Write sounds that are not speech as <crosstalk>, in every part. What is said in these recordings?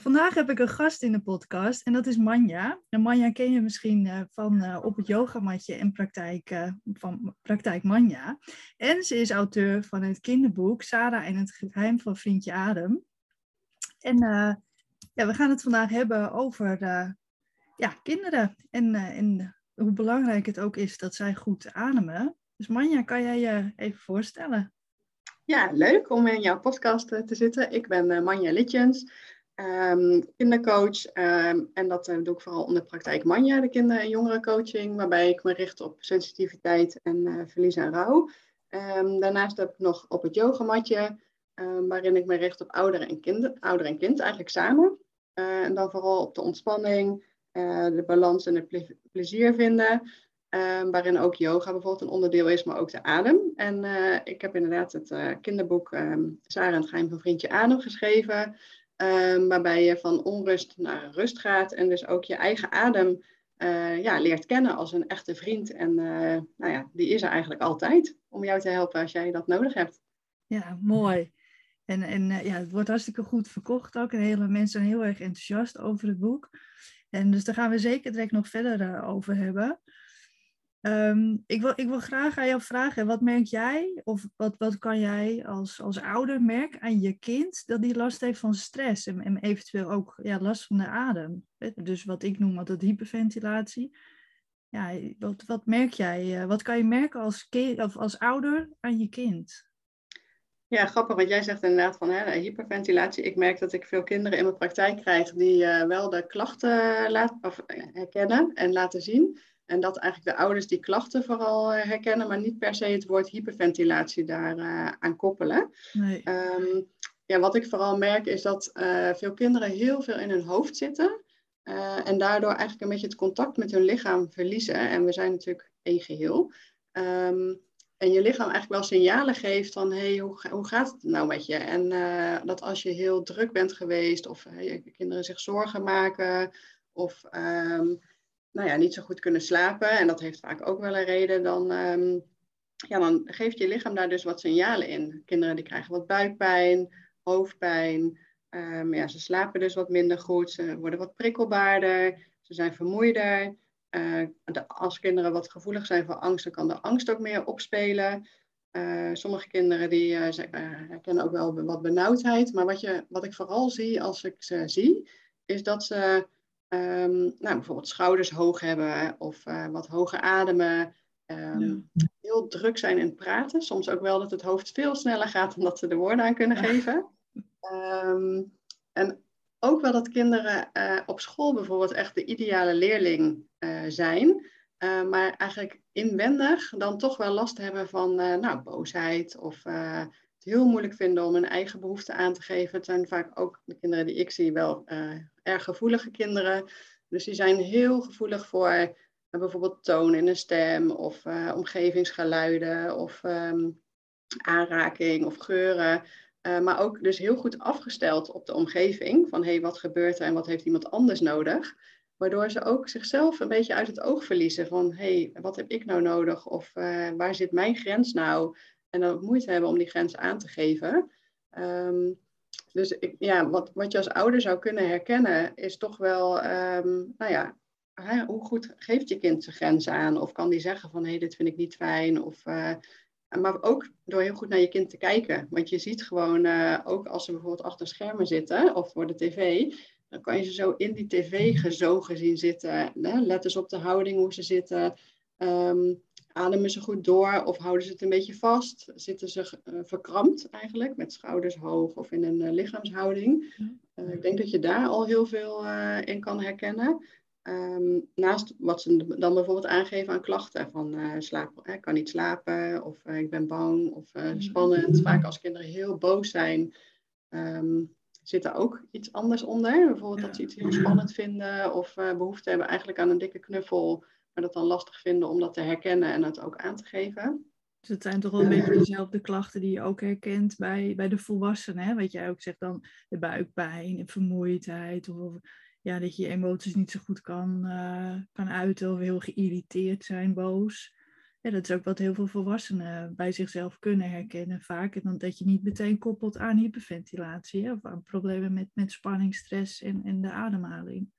vandaag heb ik een gast in de podcast en dat is Manja. En Manja ken je misschien uh, van uh, op het yogamatje en praktijk uh, van Praktijk Manja. En ze is auteur van het kinderboek Sarah en het geheim van vriendje Adem. En ja, we gaan het vandaag hebben over ja, kinderen en, en hoe belangrijk het ook is dat zij goed ademen. Dus Manja, kan jij je even voorstellen? Ja, leuk om in jouw podcast te zitten. Ik ben Manja Litjens um, kindercoach. Um, en dat uh, doe ik vooral onder praktijk Manja, de kinder- en jongerencoaching, waarbij ik me richt op sensitiviteit en uh, verlies en rouw. Um, daarnaast heb ik nog op het yogamatje, waarin ik me richt op ouderen en, kind, ouder en kind, eigenlijk samen. Uh, en dan vooral op de ontspanning, de balans en het ple plezier vinden. waarin ook yoga bijvoorbeeld een onderdeel is, maar ook de adem. En ik heb inderdaad het kinderboek Sarah en het geheim van vriendje adem geschreven. Um, waarbij je van onrust naar rust gaat en dus ook je eigen adem uh, ja, leert kennen als een echte vriend. En uh, nou ja, die is er eigenlijk altijd om jou te helpen als jij dat nodig hebt. Ja, mooi. En, en uh, ja, het wordt hartstikke goed verkocht ook. En hele mensen zijn heel erg enthousiast over het boek. En dus daar gaan we zeker direct nog verder over hebben. Um, ik, wil, ik wil graag aan jou vragen, wat merk jij of wat, wat kan jij als, als ouder merken aan je kind dat die last heeft van stress en, en eventueel ook ja, last van de adem? Dus wat ik noem altijd hyperventilatie. Ja, wat, wat merk jij? Eh, wat kan je merken als, kind, of als ouder aan je kind? Ja, grappig, want jij zegt inderdaad van hè, hyperventilatie. Ik merk dat ik veel kinderen in mijn praktijk krijg die uh, wel de klachten laat, of, herkennen en laten zien. En dat eigenlijk de ouders die klachten vooral uh, herkennen, maar niet per se het woord hyperventilatie daar uh, aan koppelen. Nee. Um, ja, wat ik vooral merk is dat uh, veel kinderen heel veel in hun hoofd zitten. en daardoor eigenlijk een beetje het contact met hun lichaam verliezen. En we zijn natuurlijk één geheel. Um, en je lichaam eigenlijk wel signalen geeft van, hé, hey, hoe, hoe gaat het nou met je? En dat als je heel druk bent geweest of je kinderen zich zorgen maken of... Um, nou ja, niet zo goed kunnen slapen, en dat heeft vaak ook wel een reden, dan, um, ja, dan geeft je lichaam daar dus wat signalen in. Kinderen die krijgen wat buikpijn, hoofdpijn, um, ja, ze slapen dus wat minder goed, ze worden wat prikkelbaarder, ze zijn vermoeider. Uh, de, als kinderen wat gevoelig zijn voor angst, dan kan de angst ook meer opspelen. Uh, sommige kinderen die uh, herkennen ook wel wat benauwdheid. Maar wat, je, wat ik vooral zie als ik ze zie, is dat ze um, nou, bijvoorbeeld schouders hoog hebben of uh, wat hoger ademen. Um, ja. Heel druk zijn in het praten. Soms ook wel dat het hoofd veel sneller gaat dan dat ze de woorden aan kunnen geven. Um, en ook wel dat kinderen uh, op school bijvoorbeeld echt de ideale leerling uh, zijn. Uh, maar eigenlijk inwendig dan toch wel last hebben van nou, boosheid of het heel moeilijk vinden om hun eigen behoeften aan te geven. Het zijn vaak ook de kinderen die ik zie wel erg gevoelige kinderen. Dus die zijn heel gevoelig voor uh, bijvoorbeeld toon in een stem of uh, omgevingsgeluiden of um, aanraking of geuren. Uh, maar ook dus heel goed afgesteld op de omgeving. Van hé, hey, wat gebeurt er en wat heeft iemand anders nodig? Waardoor ze ook zichzelf een beetje uit het oog verliezen. Van hé, hey, wat heb ik nou nodig? Of waar zit mijn grens nou? En dan ook moeite hebben om die grens aan te geven. Um, dus ik, ja, wat, wat je als ouder zou kunnen herkennen, is toch wel, um, nou ja, hè, hoe goed geeft je kind zijn grenzen aan? Of kan die zeggen van, hé, hey, dit vind ik niet fijn? Of, uh, maar ook door heel goed naar je kind te kijken. Want je ziet gewoon, uh, ook als ze bijvoorbeeld achter schermen zitten of voor de tv, dan kan je ze zo in die tv gezogen zien zitten. Hè? Let eens op de houding, hoe ze zitten. Um, ademen ze goed door of houden ze het een beetje vast? Zitten ze uh, verkrampt eigenlijk, met schouders hoog of in een uh, lichaamshouding? Uh, ik denk dat je daar al heel veel in kan herkennen. Um, naast wat ze dan bijvoorbeeld aangeven aan klachten, van slaap, ik kan niet slapen of ik ben bang of spannend. Vaak als kinderen heel boos zijn, um, zit er ook iets anders onder. Bijvoorbeeld dat ze iets heel spannend vinden of behoefte hebben eigenlijk aan een dikke knuffel maar dat dan lastig vinden om dat te herkennen en het ook aan te geven. Dus het zijn toch wel een beetje dezelfde klachten die je ook herkent bij, bij de volwassenen. Hè? Wat jij ook zegt dan, de buikpijn, de vermoeidheid. Of, ja, dat je je emoties niet zo goed kan, uh, kan uiten of heel geïrriteerd zijn, boos. ja, dat is ook wat heel veel volwassenen bij zichzelf kunnen herkennen vaak. En dan dat je niet meteen koppelt aan hyperventilatie hè, of aan problemen met, met spanning, stress en, en de ademhaling.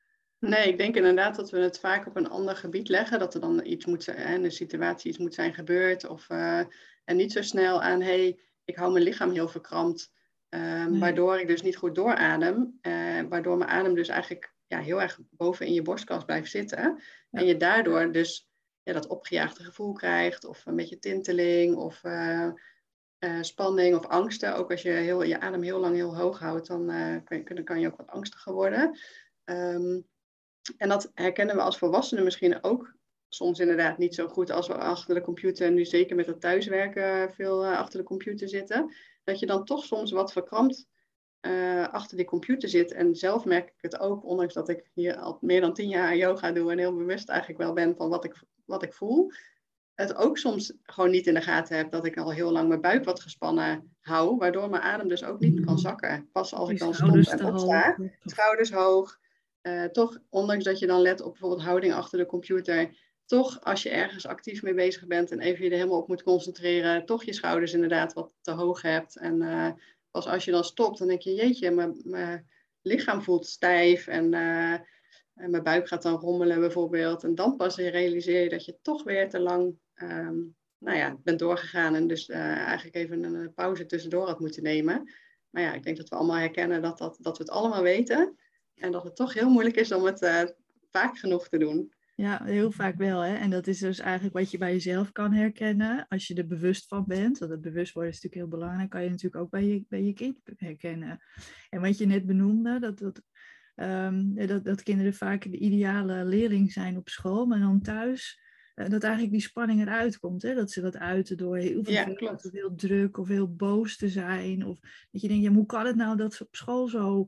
Nee, ik denk inderdaad dat we het vaak op een ander gebied leggen. Dat er dan iets moet zijn, en een situatie iets moet zijn gebeurd. Of, uh, en niet zo snel aan, hé, hey, ik hou mijn lichaam heel verkrampt. Um, Waardoor ik dus niet goed dooradem. Uh, waardoor mijn adem dus eigenlijk ja, heel erg boven in je borstkas blijft zitten. En je daardoor dus ja, dat opgejaagde gevoel krijgt. Of een beetje tinteling of spanning of angsten. Ook als je heel, je adem heel lang heel hoog houdt, dan kan, kan, je ook wat angstiger worden. Um, en dat herkennen we als volwassenen misschien ook soms inderdaad niet zo goed als we achter de computer, nu zeker met het thuiswerken veel uh, achter de computer zitten, dat je dan toch soms wat verkrampt uh, achter die computer zit. En zelf merk ik het ook, ondanks dat ik hier al meer dan tien jaar yoga doe en heel bewust eigenlijk wel ben van wat ik, wat ik voel. Het ook soms gewoon niet in de gaten heb dat ik al heel lang mijn buik wat gespannen hou, waardoor mijn adem dus ook niet kan zakken. Pas als ik dan stop en opsta, schouders hoog, uh, toch, ondanks dat je dan let op bijvoorbeeld houding achter de computer, toch als je ergens actief mee bezig bent en even je er helemaal op moet concentreren, toch je schouders inderdaad wat te hoog hebt. En uh, pas als je dan stopt, dan denk je, jeetje, mijn, lichaam voelt stijf en, uh, en, mijn buik gaat dan rommelen bijvoorbeeld. En dan pas realiseer je dat je toch weer te lang um, nou ja, bent doorgegaan en dus eigenlijk even een pauze tussendoor had moeten nemen. Maar ja, ik denk dat we allemaal herkennen dat, dat, dat we het allemaal weten. En dat het toch heel moeilijk is om het uh, vaak genoeg te doen. Ja, heel vaak wel. Hè? En dat is dus eigenlijk wat je bij jezelf kan herkennen. Als je er bewust van bent. Want het bewust worden is natuurlijk heel belangrijk. Kan je natuurlijk ook bij je, bij je kind herkennen. En wat je net benoemde. Dat, dat, um, dat, dat kinderen vaak de ideale leerling zijn op school. Maar dan thuis. Uh, dat eigenlijk die spanning eruit komt. Hè? Dat ze dat uiten door heel veel, ja, heel druk of heel boos te zijn. Of dat je denkt, ja, hoe kan het nou dat ze op school zo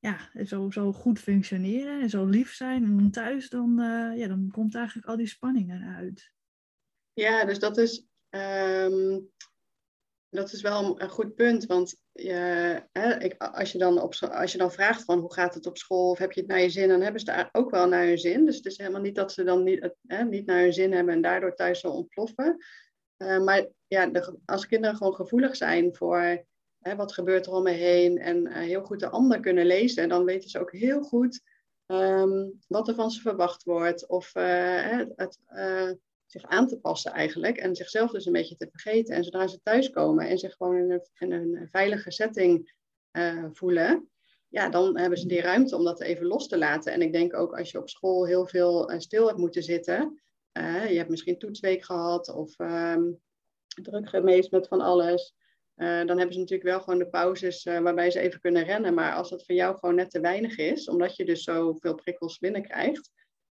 ja, zo, zo goed functioneren en zo lief zijn. En dan thuis, dan, uh, ja, dan komt eigenlijk al die spanning eruit. Ja, dus dat is, um, dat is wel een goed punt. Want je, hè, ik, als, je dan op, als je dan vraagt van hoe gaat het op school of heb je het naar je zin, dan hebben ze daar ook wel naar hun zin. Dus het is helemaal niet dat ze dan niet, hè, niet naar hun zin hebben en daardoor thuis zo ontploffen. Uh, maar ja, de, als kinderen gewoon gevoelig zijn voor Hè, wat gebeurt er om me heen? En uh, heel goed de ander kunnen lezen. En dan weten ze ook heel goed um, wat er van ze verwacht wordt. Of uh, het, uh, zich aan te passen eigenlijk. En zichzelf dus een beetje te vergeten. En zodra ze thuiskomen en zich gewoon in een, een veilige setting voelen. Ja, dan hebben ze die ruimte om dat even los te laten. En ik denk ook als je op school heel veel stil hebt moeten zitten. je hebt misschien toetsweek gehad of um, druk geweest met van alles. Uh, dan hebben ze natuurlijk wel gewoon de pauzes uh, waarbij ze even kunnen rennen. Maar als dat voor jou gewoon net te weinig is, omdat je dus zoveel prikkels binnenkrijgt,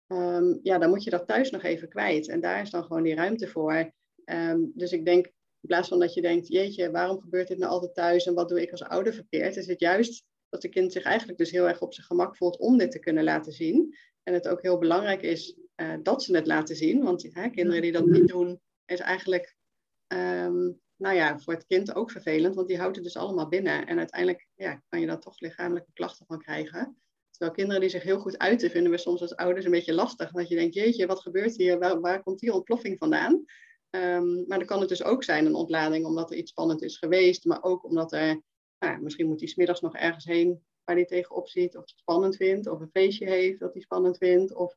um, ja, dan moet je dat thuis nog even kwijt. En daar is dan gewoon die ruimte voor. Um, dus ik denk, in plaats van dat je denkt, jeetje, waarom gebeurt dit nou altijd thuis en wat doe ik als ouder verkeerd, is het juist dat de kind zich eigenlijk dus heel erg op zijn gemak voelt om dit te kunnen laten zien. En het ook heel belangrijk is uh, dat ze het laten zien. Want kinderen die dat niet doen, is eigenlijk um, nou ja, voor het kind ook vervelend, want die houdt het dus allemaal binnen. En uiteindelijk ja, kan je daar toch lichamelijke klachten van krijgen. Terwijl kinderen die zich heel goed uiten, vinden we soms als ouders een beetje lastig. Dat je denkt, jeetje, wat gebeurt hier? Waar, waar komt die ontploffing vandaan? Um, maar dan kan het dus ook zijn een ontlading omdat er iets spannend is geweest. Maar ook omdat er, nou, misschien moet hij smiddags nog ergens heen waar hij tegenop ziet. Of het spannend vindt. Of een feestje heeft dat hij spannend vindt. Of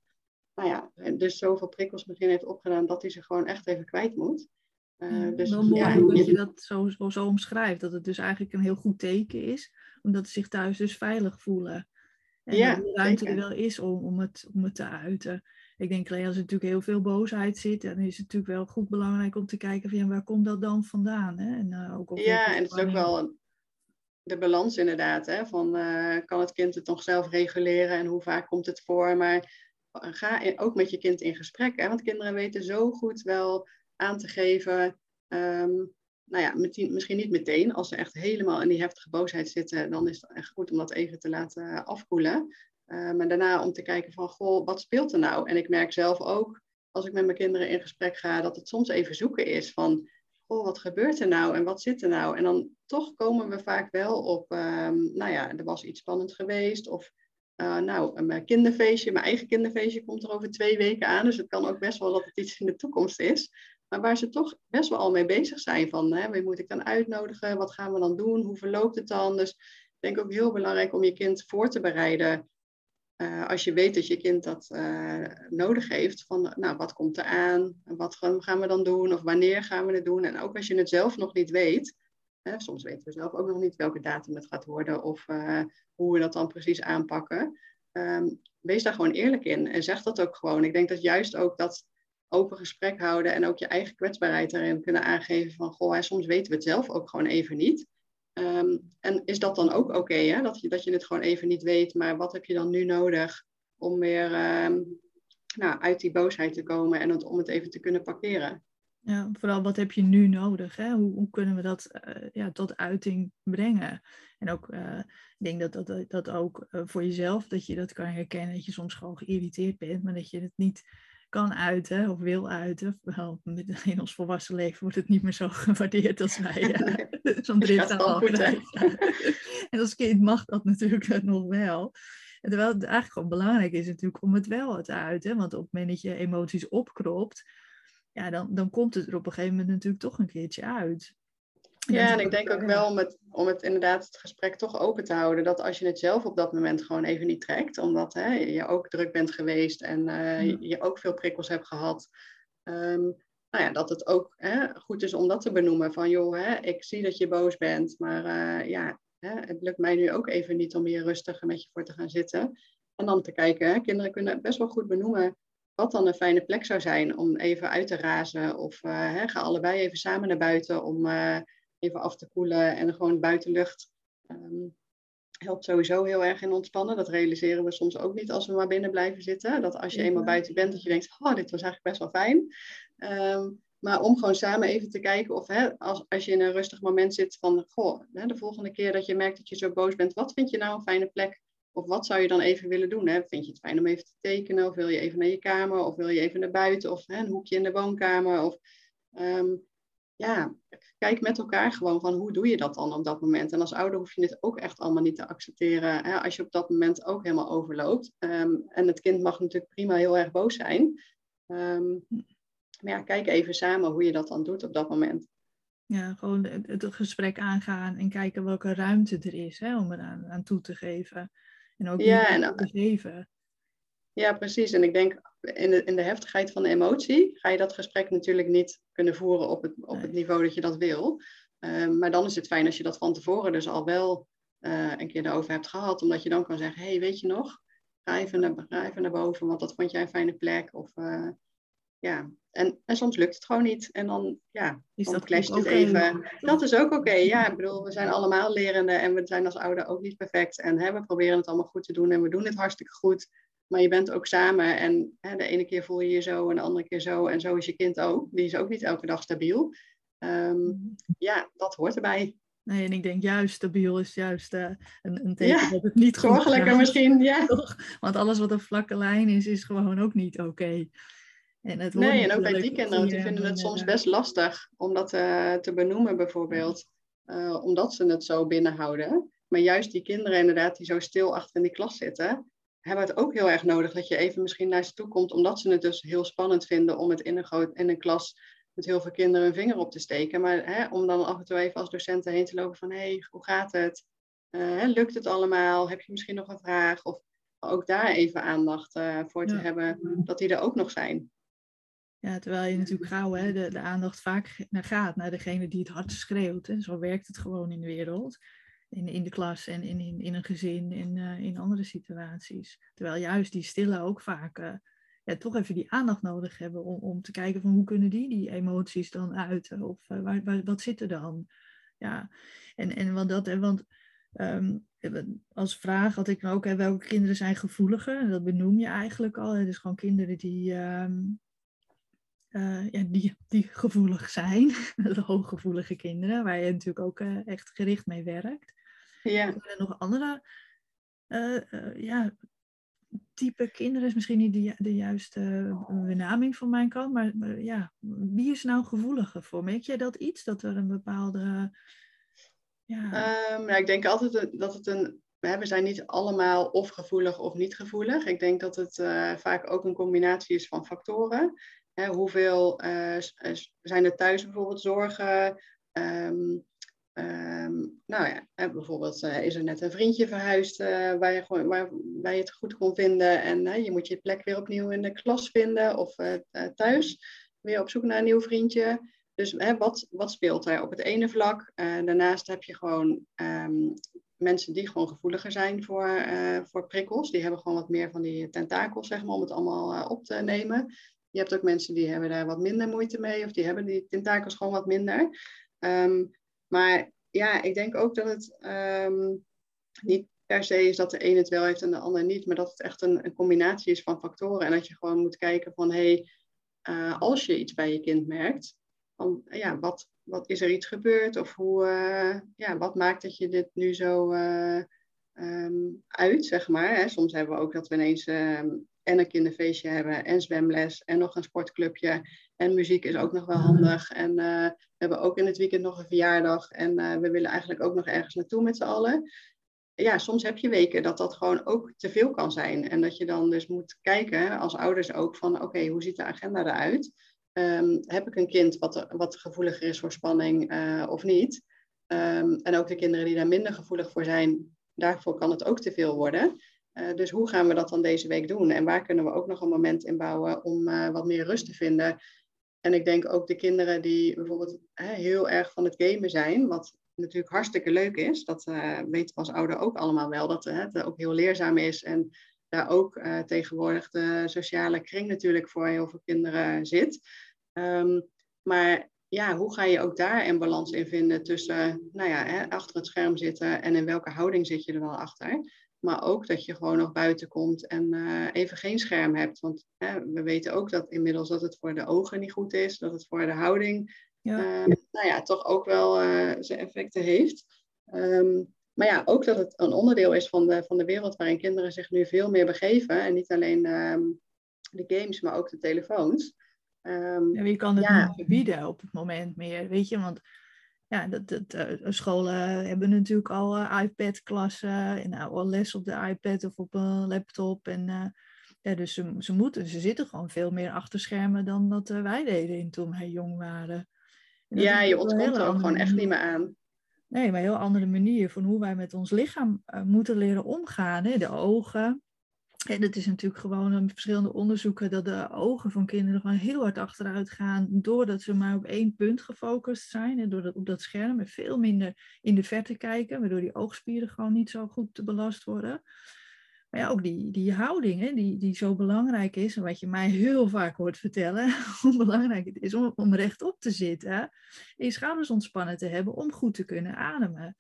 nou ja, dus zoveel prikkels misschien heeft opgedaan dat hij zich gewoon echt even kwijt moet. Uh, dus, mooi ja, dat je dat zo, zo, zo, omschrijft. Dat het dus eigenlijk een heel goed teken is. Omdat ze zich thuis dus veilig voelen. En ja, dat de ruimte er wel is om, om, het, om het te uiten. Ik denk alleen als er natuurlijk heel veel boosheid zit. Dan is het natuurlijk wel goed belangrijk om te kijken van ja, waar komt dat dan vandaan? Hè? En, uh, ook ja, en het is ook wel de balans inderdaad. Hè? Van, uh, kan het kind het nog zelf reguleren en hoe vaak komt het voor? Maar ga ook met je kind in gesprek. Hè? Want kinderen weten zo goed wel aan te geven. Um, nou ja, misschien niet meteen. Als ze echt helemaal in die heftige boosheid zitten, dan is het echt goed om dat even te laten afkoelen. Uh, maar daarna om te kijken van, goh, wat speelt er nou? En ik merk zelf ook, als ik met mijn kinderen in gesprek ga, dat het soms even zoeken is van, goh, wat gebeurt er nou en wat zit er nou? En dan toch komen we vaak wel op, um, nou ja, er was iets spannends geweest of uh, nou, mijn kinderfeestje, mijn eigen kinderfeestje komt er over twee weken aan. Dus het kan ook best wel dat het iets in de toekomst is. Maar waar ze toch best wel al mee bezig zijn van, hè, wie moet ik dan uitnodigen, wat gaan we dan doen, hoe verloopt het dan? Dus ik denk ook heel belangrijk om je kind voor te bereiden uh, als je weet dat je kind dat uh, nodig heeft, van nou, wat komt er aan? Wat gaan we dan doen? Of wanneer gaan we het doen? En ook als je het zelf nog niet weet, hè, soms weten we zelf ook nog niet welke datum het gaat worden of uh, hoe we dat dan precies aanpakken. Um, wees daar gewoon eerlijk in en zeg dat ook gewoon. Ik denk dat juist ook dat open gesprek houden en ook je eigen kwetsbaarheid daarin kunnen aangeven van, goh, soms weten we het zelf ook gewoon even niet. Um, en is dat dan ook oké, dat, je, dat je het gewoon even niet weet, maar wat heb je dan nu nodig om weer um, nou, uit die boosheid te komen en om het even te kunnen parkeren? Ja, vooral wat heb je nu nodig? Hè? Hoe, hoe kunnen we dat uh, ja, tot uiting brengen? En ook, uh, ik denk dat dat, dat ook uh, voor jezelf, dat je dat kan herkennen, dat je soms gewoon geïrriteerd bent, maar dat je het niet kan uiten of wil uiten. Wel, in ons volwassen leven wordt het niet meer zo <laughs> gewaardeerd als wij zo'n drifttaal krijgen. en als kind mag dat <laughs> natuurlijk nog wel. En terwijl het eigenlijk gewoon belangrijk is natuurlijk om het wel te uiten. Want op het moment dat je emoties opkropt, ja, dan, dan komt het er op een gegeven moment natuurlijk toch een keertje uit. Ja, en ik denk ook wel om het, om het inderdaad het gesprek toch open te houden. Dat als je het zelf op dat moment gewoon even niet trekt, omdat hè, je ook druk bent geweest en uh, je, ook veel prikkels hebt gehad. Um, nou ja, dat het ook hè, goed is om dat te benoemen. Van joh, hè, ik zie dat je boos bent, maar uh, ja, hè, het lukt mij nu ook even niet om hier rustig met je voor te gaan zitten. En dan te kijken, hè, kinderen kunnen best wel goed benoemen wat dan een fijne plek zou zijn om even uit te razen. Of uh, hè, ga allebei even samen naar buiten om even af te koelen en gewoon buitenlucht. Um, helpt sowieso heel erg in ontspannen. Dat realiseren we soms ook niet als we maar binnen blijven zitten. Dat als je eenmaal buiten bent, dat je denkt, oh, dit was eigenlijk best wel fijn. Um, maar om gewoon samen even te kijken of hè, als, als je in een rustig moment zit van, goh, hè, de volgende keer dat je merkt dat je zo boos bent, wat vind je nou een fijne plek? Of wat zou je dan even willen doen? Hè? Vind je het fijn om even te tekenen? Of wil je even naar je kamer? Of wil je even naar buiten? Of hè, een hoekje in de woonkamer? Of um, ja, kijk met elkaar gewoon van hoe doe je dat dan op dat moment. En als ouder hoef je het ook echt allemaal niet te accepteren hè, als je op dat moment ook helemaal overloopt. Um, en het kind mag natuurlijk prima heel erg boos zijn. Um, maar ja, kijk even samen hoe je dat dan doet op dat moment. Ja, gewoon het, gesprek aangaan en kijken welke ruimte er is hè, om eraan aan toe te geven. En ook ja, en, te geven. Ja, precies. En ik denk in de, in de heftigheid van de emotie ga je dat gesprek natuurlijk niet kunnen voeren op het, op het niveau dat je dat wil. Um, maar dan is het fijn als je dat van tevoren dus al wel uh, een keer erover hebt gehad. Omdat je dan kan zeggen, hé, hey, weet je nog? Ga even, naar, ga even naar boven, want dat vond jij een fijne plek. Of uh, ja, en, en soms lukt het gewoon niet. En dan, ja, is dan clasht het even. Dat is ook oké. Ja, ik bedoel, we zijn allemaal lerende en we zijn als ouder ook niet perfect. En hè, we proberen het allemaal goed te doen en we doen het hartstikke goed. Maar je bent ook samen en hè, de ene keer voel je je zo en de andere keer zo. En zo is je kind ook. Die is ook niet elke dag stabiel. Um, ja, dat hoort erbij. Nee, en ik denk juist stabiel is juist uh, een, een teken ja, dat het niet goed Zorgelijker misschien, ja. <laughs> Want alles wat een vlakke lijn is, is gewoon ook niet oké. Okay. En het nee, en ook bij die kinderen, die vinden het soms best lastig om dat uh, te benoemen bijvoorbeeld. Uh, omdat ze het zo binnenhouden. Maar juist die kinderen inderdaad die zo stil achter in die klas zitten, hebben het ook heel erg nodig dat je even misschien naar ze toe komt, omdat ze het dus heel spannend vinden om het in een, groot, in een klas met heel veel kinderen een vinger op te steken. Maar hè, om dan af en toe even als docenten heen te lopen van, hé, hey, hoe gaat het? Uh, lukt het allemaal? Heb je misschien nog een vraag? Of ook daar even aandacht uh, voor te hebben, dat die er ook nog zijn. Ja, terwijl je natuurlijk gauw hè, de, de aandacht vaak naar gaat, naar degene die het hardst schreeuwt. Hè. Zo werkt het gewoon in de wereld in, in de klas en in, in, in een gezin en uh, in andere situaties. Terwijl juist die stille ook vaak uh, ja, toch even die aandacht nodig hebben om, om te kijken van hoe kunnen die die emoties dan uiten of uh, waar, wat zit er dan? Ja, en, en want dat, want um, als vraag had ik ook, welke kinderen zijn gevoeliger? Dat benoem je eigenlijk al. Dus gewoon kinderen die, um, uh, ja, die, die gevoelig zijn. <laughs> de hooggevoelige kinderen, waar je natuurlijk ook uh, echt gericht mee werkt. Ja. Er nog andere uh, ja, type kinderen is misschien niet de, de juiste benaming van mijn kant, maar, maar, ja, wie is nou gevoeliger voor? Merk jij dat iets, dat er een bepaalde... Ja. Um, nou, ik denk altijd dat het een we zijn niet allemaal of gevoelig of niet gevoelig. Ik denk dat het uh, vaak ook een combinatie is van factoren. Hoeveel zijn er thuis bijvoorbeeld zorgen? Ehm, ehm, nou ja, bijvoorbeeld is er net een vriendje verhuisd waar, je gewoon, waar, waar je het goed kon vinden en je moet je plek weer opnieuw in de klas vinden of thuis weer op zoek naar een nieuw vriendje. Dus hè, wat, wat speelt er op het ene vlak? daarnaast heb je gewoon mensen die gewoon gevoeliger zijn voor, voor prikkels. Die hebben gewoon wat meer van die tentakels, zeg maar, om het allemaal op te nemen. Je hebt ook mensen die hebben daar wat minder moeite mee, of die hebben die tentakels gewoon wat minder. Um, maar ja, ik denk ook dat het um, niet per se is dat de een het wel heeft en de ander niet, maar dat het echt een, een combinatie is van factoren. En dat je gewoon moet kijken van, hé, hey, uh, als je iets bij je kind merkt, ja, wat, wat is er iets gebeurd? Of hoe, uh, ja, wat maakt dat je dit nu zo uh, um, uit, zeg maar. Hè? Soms hebben we ook dat we ineens en een kinderfeestje hebben en zwemles en nog een sportclubje. En muziek is ook nog wel handig. En uh, we hebben ook in het weekend nog een verjaardag. En we willen eigenlijk ook nog ergens naartoe met z'n allen. Ja, soms heb je weken dat dat gewoon ook te veel kan zijn. En dat je dan dus moet kijken, als ouders ook, van oké, hoe ziet de agenda eruit? Um, heb ik een kind wat, wat gevoeliger is voor spanning uh, of niet? Um, en ook de kinderen die daar minder gevoelig voor zijn, daarvoor kan het ook te veel worden. Uh, dus hoe gaan we dat dan deze week doen? En waar kunnen we ook nog een moment in bouwen om uh, wat meer rust te vinden? En ik denk ook de kinderen die bijvoorbeeld heel erg van het gamen zijn, wat natuurlijk hartstikke leuk is. Dat weten we als ouder ook allemaal wel, dat het ook heel leerzaam is. En daar ook tegenwoordig de sociale kring natuurlijk voor heel veel kinderen zit. Um, maar ja, hoe ga je ook daar een balans in vinden tussen, nou ja, achter het scherm zitten en in welke houding zit je er wel achter? Maar ook dat je gewoon nog buiten komt en uh, even geen scherm hebt. Want we weten ook dat inmiddels dat het voor de ogen niet goed is, dat het voor de houding, ja. Uh, nou ja, toch ook wel uh, zijn effecten heeft. Um, maar ja, ook dat het een onderdeel is van de, van de wereld waarin kinderen zich nu veel meer begeven. En niet alleen um, de games, maar ook de telefoons. Um, en wie kan het ja. niet bieden op het moment meer, weet je? Want ja, dat, dat, uh, scholen hebben natuurlijk al uh, iPad-klassen en nou, al les op de iPad of op een laptop. En uh, ja, dus ze, ze moeten, ze zitten gewoon veel meer achter schermen dan dat wij deden toen wij jong waren. Ja, je ontkomt er ook gewoon echt niet meer aan. Nee, maar een heel andere manier van hoe wij met ons lichaam moeten leren omgaan. Hè? De ogen, en het is natuurlijk gewoon een verschillende onderzoeken dat de ogen van kinderen gewoon heel hard achteruit gaan. Doordat ze maar op één punt gefocust zijn. En doordat op dat scherm en veel minder in de verte kijken. Waardoor die oogspieren gewoon niet zo goed belast worden. Maar ja, ook die, die houding hè, die, die zo belangrijk is. En wat je mij heel vaak hoort vertellen. <laughs> Hoe belangrijk het is om, om rechtop te zitten. En je schouders ontspannen te hebben om goed te kunnen ademen.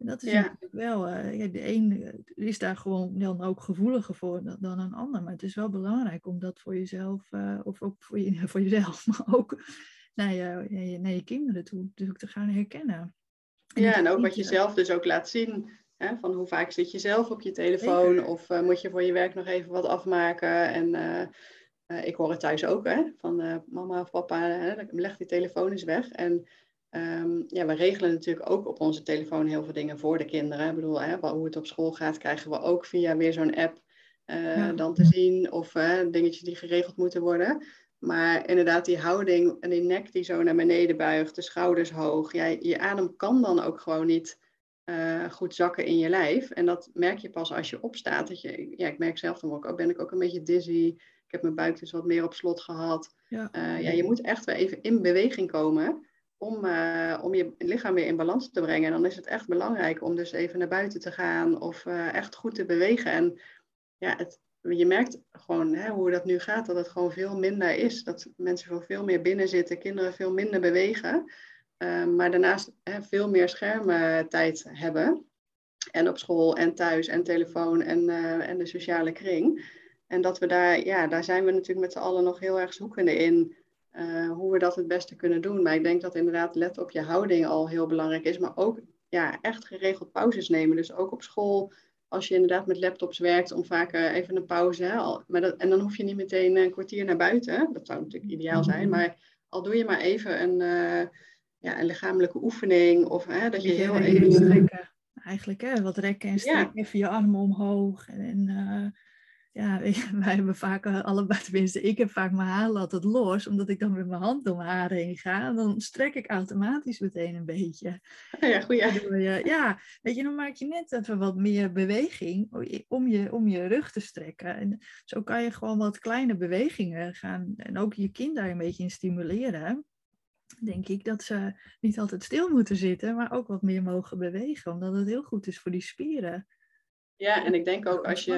En dat is natuurlijk wel, uh, ja, de een eh, is daar gewoon dan ook gevoeliger voor dan, dan, een ander. Maar het is wel belangrijk om dat voor jezelf, uh, of ook voor, je, <laughs> voor jezelf, maar ook naar je, naar je kinderen toe ook te gaan herkennen. En ja, en ook wat je zelf dus ook laat zien. Hè, van hoe vaak zit je zelf op je telefoon? Zeker. Of uh, moet je voor je werk nog even wat afmaken? En ik hoor het thuis ook, hè, van mama of papa, hè, leg die telefoon eens weg. En Um, ja, we regelen natuurlijk ook op onze telefoon heel veel dingen voor de kinderen. Ik bedoel, hè, hoe het op school gaat, krijgen we ook via weer zo'n app uh, dan te zien. Of uh, dingetjes die geregeld moeten worden. Maar inderdaad, die houding en die nek die zo naar beneden buigt, de schouders hoog. Ja, je adem kan dan ook gewoon niet uh, goed zakken in je lijf. En dat merk je pas als je opstaat. Dat je, ja, ik merk zelf dan ook, oh, ben ik ook een beetje dizzy. Ik heb mijn buik dus wat meer op slot gehad. Ja, ja je moet echt weer even in beweging komen om, uh, om je lichaam weer in balans te brengen. En dan is het echt belangrijk om dus even naar buiten te gaan of uh, echt goed te bewegen. En ja, het, je merkt gewoon hè, hoe dat nu gaat, dat het gewoon veel minder is. Dat mensen veel, veel meer binnen zitten, kinderen veel minder bewegen. Uh, maar daarnaast hè, veel meer schermtijd hebben. En op school en thuis en telefoon en, en de sociale kring. En dat we daar, ja, daar zijn we natuurlijk met z'n allen nog heel erg zoekende in. Uh, hoe we dat het beste kunnen doen. Maar ik denk dat inderdaad let op je houding al heel belangrijk is. Maar ook ja, echt geregeld pauzes nemen. Dus ook op school, als je inderdaad met laptops werkt, om vaak even een pauze. Hè, al, maar dat, en dan hoef je niet meteen een kwartier naar buiten. Dat zou natuurlijk ideaal zijn. Mhm. Maar al doe je maar even een, uh, ja, een lichamelijke oefening. Of hè, dat je heel even... Strekken. Eigenlijk, hè? wat rekken en strekken. Ja. Even je armen omhoog. En, ja, <laughs> wij hebben vaak eh, allebei, tenminste, ik heb vaak mijn haar altijd los, omdat ik dan met mijn hand door mijn haar heen ga. En dan strek ik automatisch meteen een beetje. Ja, goed. Ja, weet je, dan maak je net even wat meer beweging om je, om je rug te strekken. En zo kan je gewoon wat kleine bewegingen gaan en ook je kind daar een beetje in stimuleren. Denk ik dat ze niet altijd stil moeten zitten, maar ook wat meer mogen bewegen, omdat het heel goed is voor die spieren. Ja, en ik denk ook als je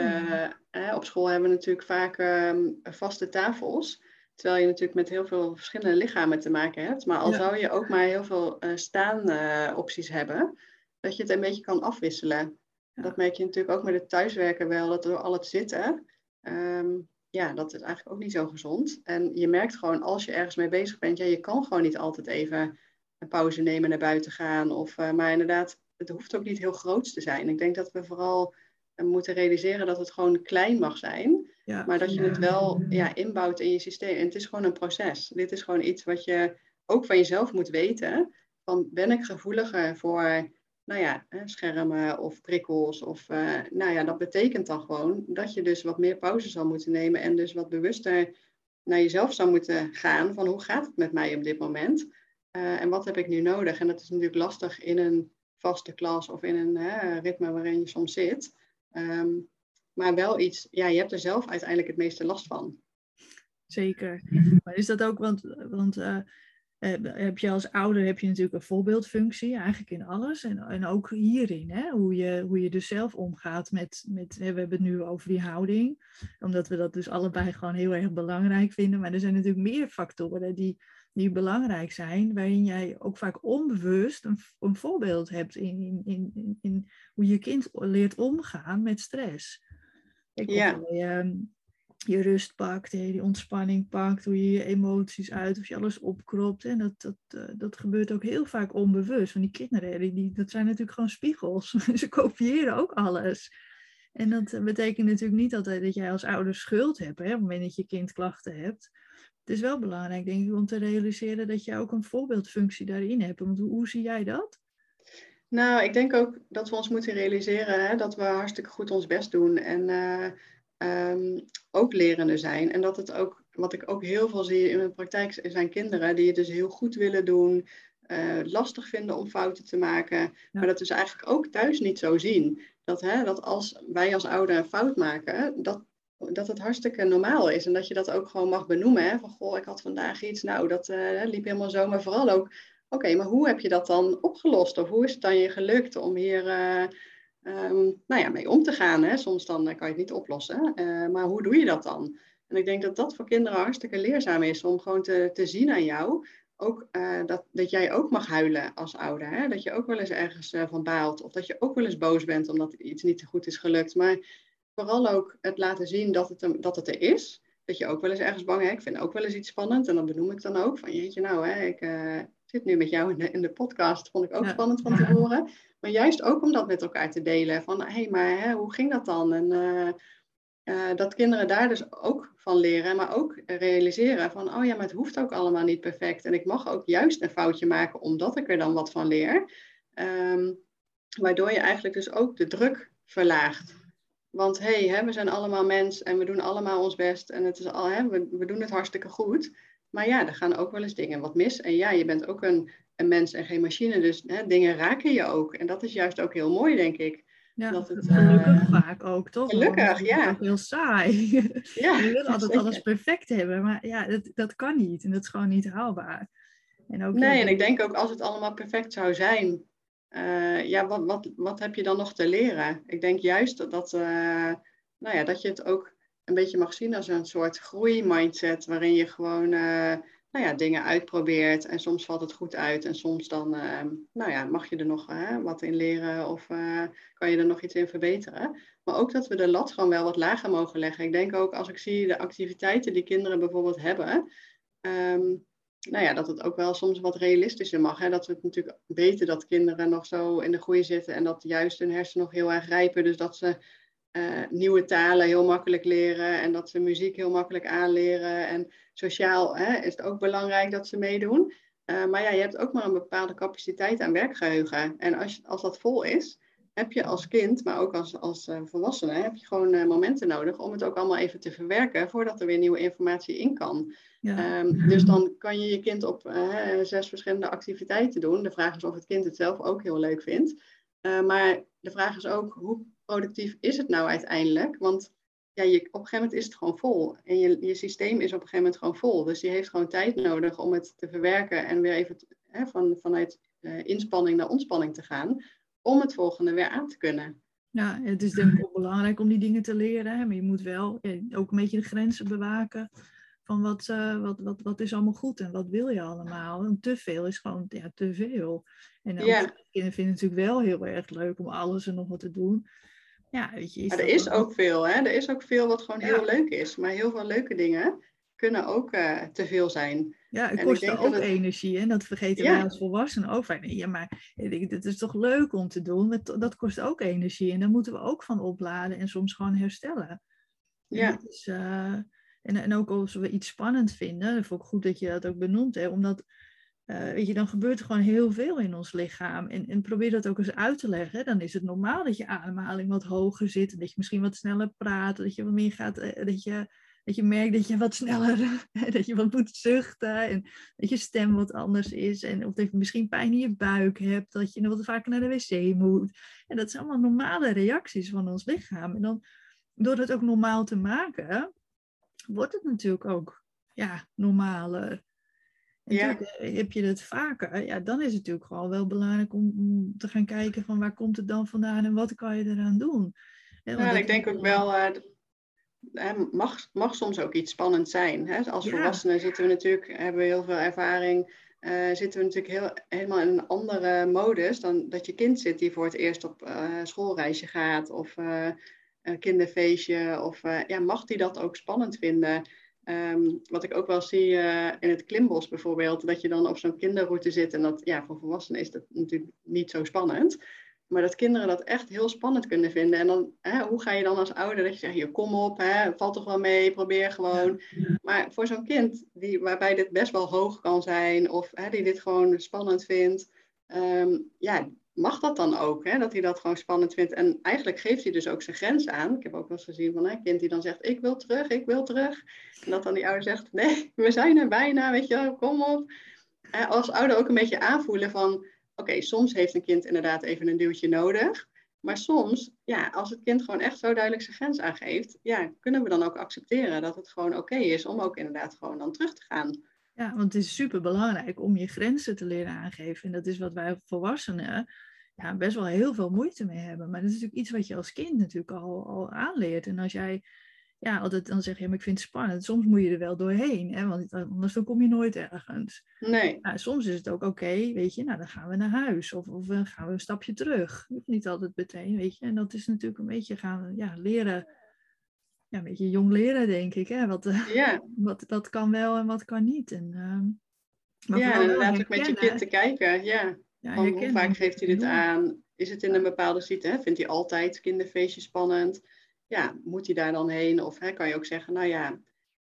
hè, op school hebben we natuurlijk vaak ehm, vaste tafels. Terwijl je natuurlijk met heel veel verschillende lichamen te maken hebt. Maar al zou je ook maar heel veel uh, staanopties hebben, dat je het een beetje kan afwisselen. Dat merk je natuurlijk ook met het thuiswerken wel, dat door al het zitten, ehm, ja, dat is eigenlijk ook niet zo gezond. En je merkt gewoon als je ergens mee bezig bent, ja, je kan gewoon niet altijd even een pauze nemen, naar buiten gaan. Of, uh, maar inderdaad, het hoeft ook niet heel groot te zijn. Ik denk dat we vooral we moeten realiseren dat het gewoon klein mag zijn. Maar dat je het wel ja, inbouwt in je systeem. En het is gewoon een proces. Dit is gewoon iets wat je ook van jezelf moet weten. Van ben ik gevoeliger voor nou ja, schermen of prikkels? Of, uh, nou ja, dat betekent dan gewoon dat je dus wat meer pauze zal moeten nemen. En dus wat bewuster naar jezelf zou moeten gaan. Van hoe gaat het met mij op dit moment? Uh, en wat heb ik nu nodig? En dat is natuurlijk lastig in een vaste klas of in een ritme waarin je soms zit. Ehm, maar wel iets, ja, je hebt er zelf uiteindelijk het meeste last van. Zeker. Maar is dat ook, want, want uh, heb je als ouder heb je natuurlijk een voorbeeldfunctie, eigenlijk in alles. En, en ook hierin, hè? Hoe, je, hoe je dus zelf omgaat met, met, we hebben het nu over die houding. Omdat we dat dus allebei gewoon heel erg belangrijk vinden. Maar er zijn natuurlijk meer factoren die, die belangrijk zijn, waarin jij ook vaak onbewust een, een voorbeeld hebt in, in, in, in, hoe je kind leert omgaan met stress. Ik ja. Hoe je, ehm, je rust pakt, die ontspanning pakt, hoe je je emoties uit, of je alles opkropt. En dat, dat, uh, dat gebeurt ook heel vaak onbewust. Want die kinderen, die, dat zijn natuurlijk gewoon spiegels. <laughs> Ze kopiëren ook alles. En dat betekent natuurlijk niet altijd dat jij als ouder schuld hebt, hè, op het moment dat je kind klachten hebt het is wel belangrijk, denk ik, om te realiseren dat je ook een voorbeeldfunctie daarin hebt. Want hoe, hoe zie jij dat? Nou, ik denk ook dat we ons moeten realiseren hè, dat we hartstikke goed ons best doen en uh, um, ook lerende zijn. En dat het ook, wat ik ook heel veel zie in mijn praktijk, zijn kinderen die het dus heel goed willen doen, uh, lastig vinden om fouten te maken, maar dat ze eigenlijk ook thuis niet zo zien. Dat, hè, dat als wij als ouder een fout maken, dat dat het hartstikke normaal is. En dat je dat ook gewoon mag benoemen. Hè? Van goh, ik had vandaag iets, nou, dat uh, liep helemaal zo. Maar vooral ook, oké, maar hoe heb je dat dan opgelost? Of hoe is het dan je gelukt om hier uh, um, nou ja, mee om te gaan? Hè? Soms dan kan je het niet oplossen. Maar hoe doe je dat dan? En ik denk dat dat voor kinderen hartstikke leerzaam is. Om gewoon te, te zien aan jou. Ook dat, dat jij ook mag huilen als ouder. Hè? Dat je ook wel eens ergens van baalt. Of dat je ook wel eens boos bent omdat iets niet goed is gelukt. Maar vooral ook het laten zien dat het, er, dat het er is. Dat je ook wel eens ergens bang hebt. Ik vind ook wel eens iets spannend. En dat benoem ik dan ook. Van jeetje, nou, hè, ik uh, zit nu met jou in de, in de podcast. Vond ik ook spannend van <laughs> te horen. Maar juist ook om dat met elkaar te delen. Van hé, hey, maar hè, hoe ging dat dan? En uh, uh, dat kinderen daar dus ook van leren. Maar ook realiseren van, oh ja, maar het hoeft ook allemaal niet perfect. En ik mag ook juist een foutje maken, omdat ik er dan wat van leer. Um, waardoor je eigenlijk dus ook de druk verlaagt. Want hé, hey, we zijn allemaal mens en we doen allemaal ons best en het is al, hè, we, we doen het hartstikke goed. Maar ja, er gaan ook wel eens dingen wat mis. En ja, je bent ook een, een mens en geen machine, dus hè, dingen raken je ook. En dat is juist ook heel mooi, denk ik. Ja, dat het, gelukkig uh, vaak ook, toch? Gelukkig, ja. Heel saai. <laughs> Ja, <laughs> je wil altijd alles perfect hebben, maar ja, dat, dat kan niet. En dat is gewoon niet haalbaar. En ook, nee, en ik denk ook als het allemaal perfect zou zijn, uh, ja, wat, wat, wat heb je dan nog te leren? Ik denk juist dat, dat, uh, nou ja, dat je het ook een beetje mag zien als een soort groeimindset, waarin je gewoon uh, nou ja, dingen uitprobeert en soms valt het goed uit en soms dan nou ja, mag je er nog wat in leren of kan je er nog iets in verbeteren. Maar ook dat we de lat gewoon wel wat lager mogen leggen. Ik denk ook als ik zie de activiteiten die kinderen bijvoorbeeld hebben, um, nou ja, dat het ook wel soms wat realistischer mag. Hè? Dat we het natuurlijk weten dat kinderen nog zo in de groei zitten en dat juist hun hersenen nog heel erg rijpen. Dus dat ze uh, nieuwe talen heel makkelijk leren en dat ze muziek heel makkelijk aanleren. En sociaal hè, is het ook belangrijk dat ze meedoen. Uh, maar ja, je hebt ook maar een bepaalde capaciteit aan werkgeheugen. En als, als dat vol is, heb je als kind, maar ook als, als uh, volwassene, heb je gewoon momenten nodig om het ook allemaal even te verwerken voordat er weer nieuwe informatie in kan. Ja. Um, dus dan kan je je kind op uh, zes verschillende activiteiten doen. De vraag is of het kind het zelf ook heel leuk vindt. maar de vraag is ook, hoe productief is het nou uiteindelijk? Want ja, je, op een gegeven moment is het gewoon vol. En je, je systeem is op een gegeven moment gewoon vol. Dus die heeft gewoon tijd nodig om het te verwerken en weer even hè, van, vanuit inspanning naar ontspanning te gaan om het volgende weer aan te kunnen. Ja, het is denk ik ook belangrijk om die dingen te leren. Hè? Maar je moet wel ook een beetje de grenzen bewaken van wat, uh, wat, wat, wat is allemaal goed en wat wil je allemaal. En te veel is gewoon ja, te veel. En ja. kinderen vinden het natuurlijk wel heel erg leuk om alles en nog wat te doen. Ja, weet je, is maar er is ook veel, hè? Er is ook veel wat gewoon heel leuk is. Maar heel veel leuke dingen kunnen ook uh, te veel zijn. Ja, het kost ook energie. En dat vergeten wij als volwassenen ook. Van, ja, maar het is toch leuk om te doen. Dat kost ook energie. En daar moeten we ook van opladen en soms gewoon herstellen. Ja. Is, uh, en, en ook als we iets spannend vinden, dat vond ik goed dat je dat ook benoemt. Hè, omdat, uh, weet je, dan gebeurt er gewoon heel veel in ons lichaam. En, en probeer dat ook eens uit te leggen. Dan is het normaal dat je ademhaling wat hoger zit. En dat je misschien wat sneller praat. Dat je wat meer gaat, eh, dat je dat je merkt dat je wat sneller, dat je wat moet zuchten en dat je stem wat anders is. En of dat je misschien pijn in je buik hebt, dat je wat vaker naar de wc moet. En dat zijn allemaal normale reacties van ons lichaam. En dan, door het ook normaal te maken, wordt het natuurlijk ook ja, normaler. En ja. Eh, heb je het vaker, ja, dan is het natuurlijk gewoon wel belangrijk om, te gaan kijken van waar komt het dan vandaan en wat kan je eraan doen. Ja, ik denk ook wel, uh, mag, mag soms ook iets spannend zijn. Hè? Als volwassenen zitten we natuurlijk, hebben we heel veel ervaring, uh, zitten we natuurlijk heel, helemaal in een andere modus dan dat je kind zit die voor het eerst op uh, schoolreisje gaat of kinderfeestje. Of ja, mag die dat ook spannend vinden? Um, wat ik ook wel zie in het klimbos bijvoorbeeld, dat je dan op zo'n kinderroute zit en dat ja, voor volwassenen is dat natuurlijk niet zo spannend. Maar dat kinderen dat echt heel spannend kunnen vinden. En dan, hè, hoe ga je dan als ouder dat je zegt, hier kom op, hè, valt toch wel mee, probeer gewoon. Maar voor zo'n kind die, waarbij dit best wel hoog kan zijn, of hè, die dit gewoon spannend vindt, um, ja, mag dat dan ook, hè, dat hij dat gewoon spannend vindt. En eigenlijk geeft hij dus ook zijn grens aan. Ik heb ook wel eens gezien van een kind die dan zegt, ik wil terug, ik wil terug. En dat dan die ouder zegt, nee, we zijn er bijna, weet je wel, kom op. als ouder ook een beetje aanvoelen van oké, soms heeft een kind inderdaad even een duwtje nodig. Maar soms, ja, als het kind gewoon echt zo duidelijk zijn grens aangeeft, ja, kunnen we dan ook accepteren dat het gewoon oké is om ook inderdaad gewoon dan terug te gaan. Ja, want het is super belangrijk om je grenzen te leren aangeven. En dat is wat wij volwassenen ja, best wel heel veel moeite mee hebben. Maar dat is natuurlijk iets wat je als kind natuurlijk al, al aanleert. En als jij ja, altijd dan zeg je, maar ik vind het spannend. Soms moet je er wel doorheen, hè, want anders dan kom je nooit ergens. Nee. Nou, soms is het ook oké, weet je, nou dan gaan we naar huis of, of uh, gaan we een stapje terug. Niet altijd meteen, weet je. En dat is natuurlijk een beetje gaan ja, leren, ja, een beetje jong leren, denk ik. Hè? Wat, uh, ja. <laughs> wat, wat kan wel en wat kan niet. En, uh, ja, inderdaad ook met je kind te kijken, ja. ja hoe vaak geeft hij dit aan? Is het in een bepaalde situatie? Vindt hij altijd kinderfeestjes spannend? ja, moet hij daar dan heen? Of hè, kan je ook zeggen, nou ja,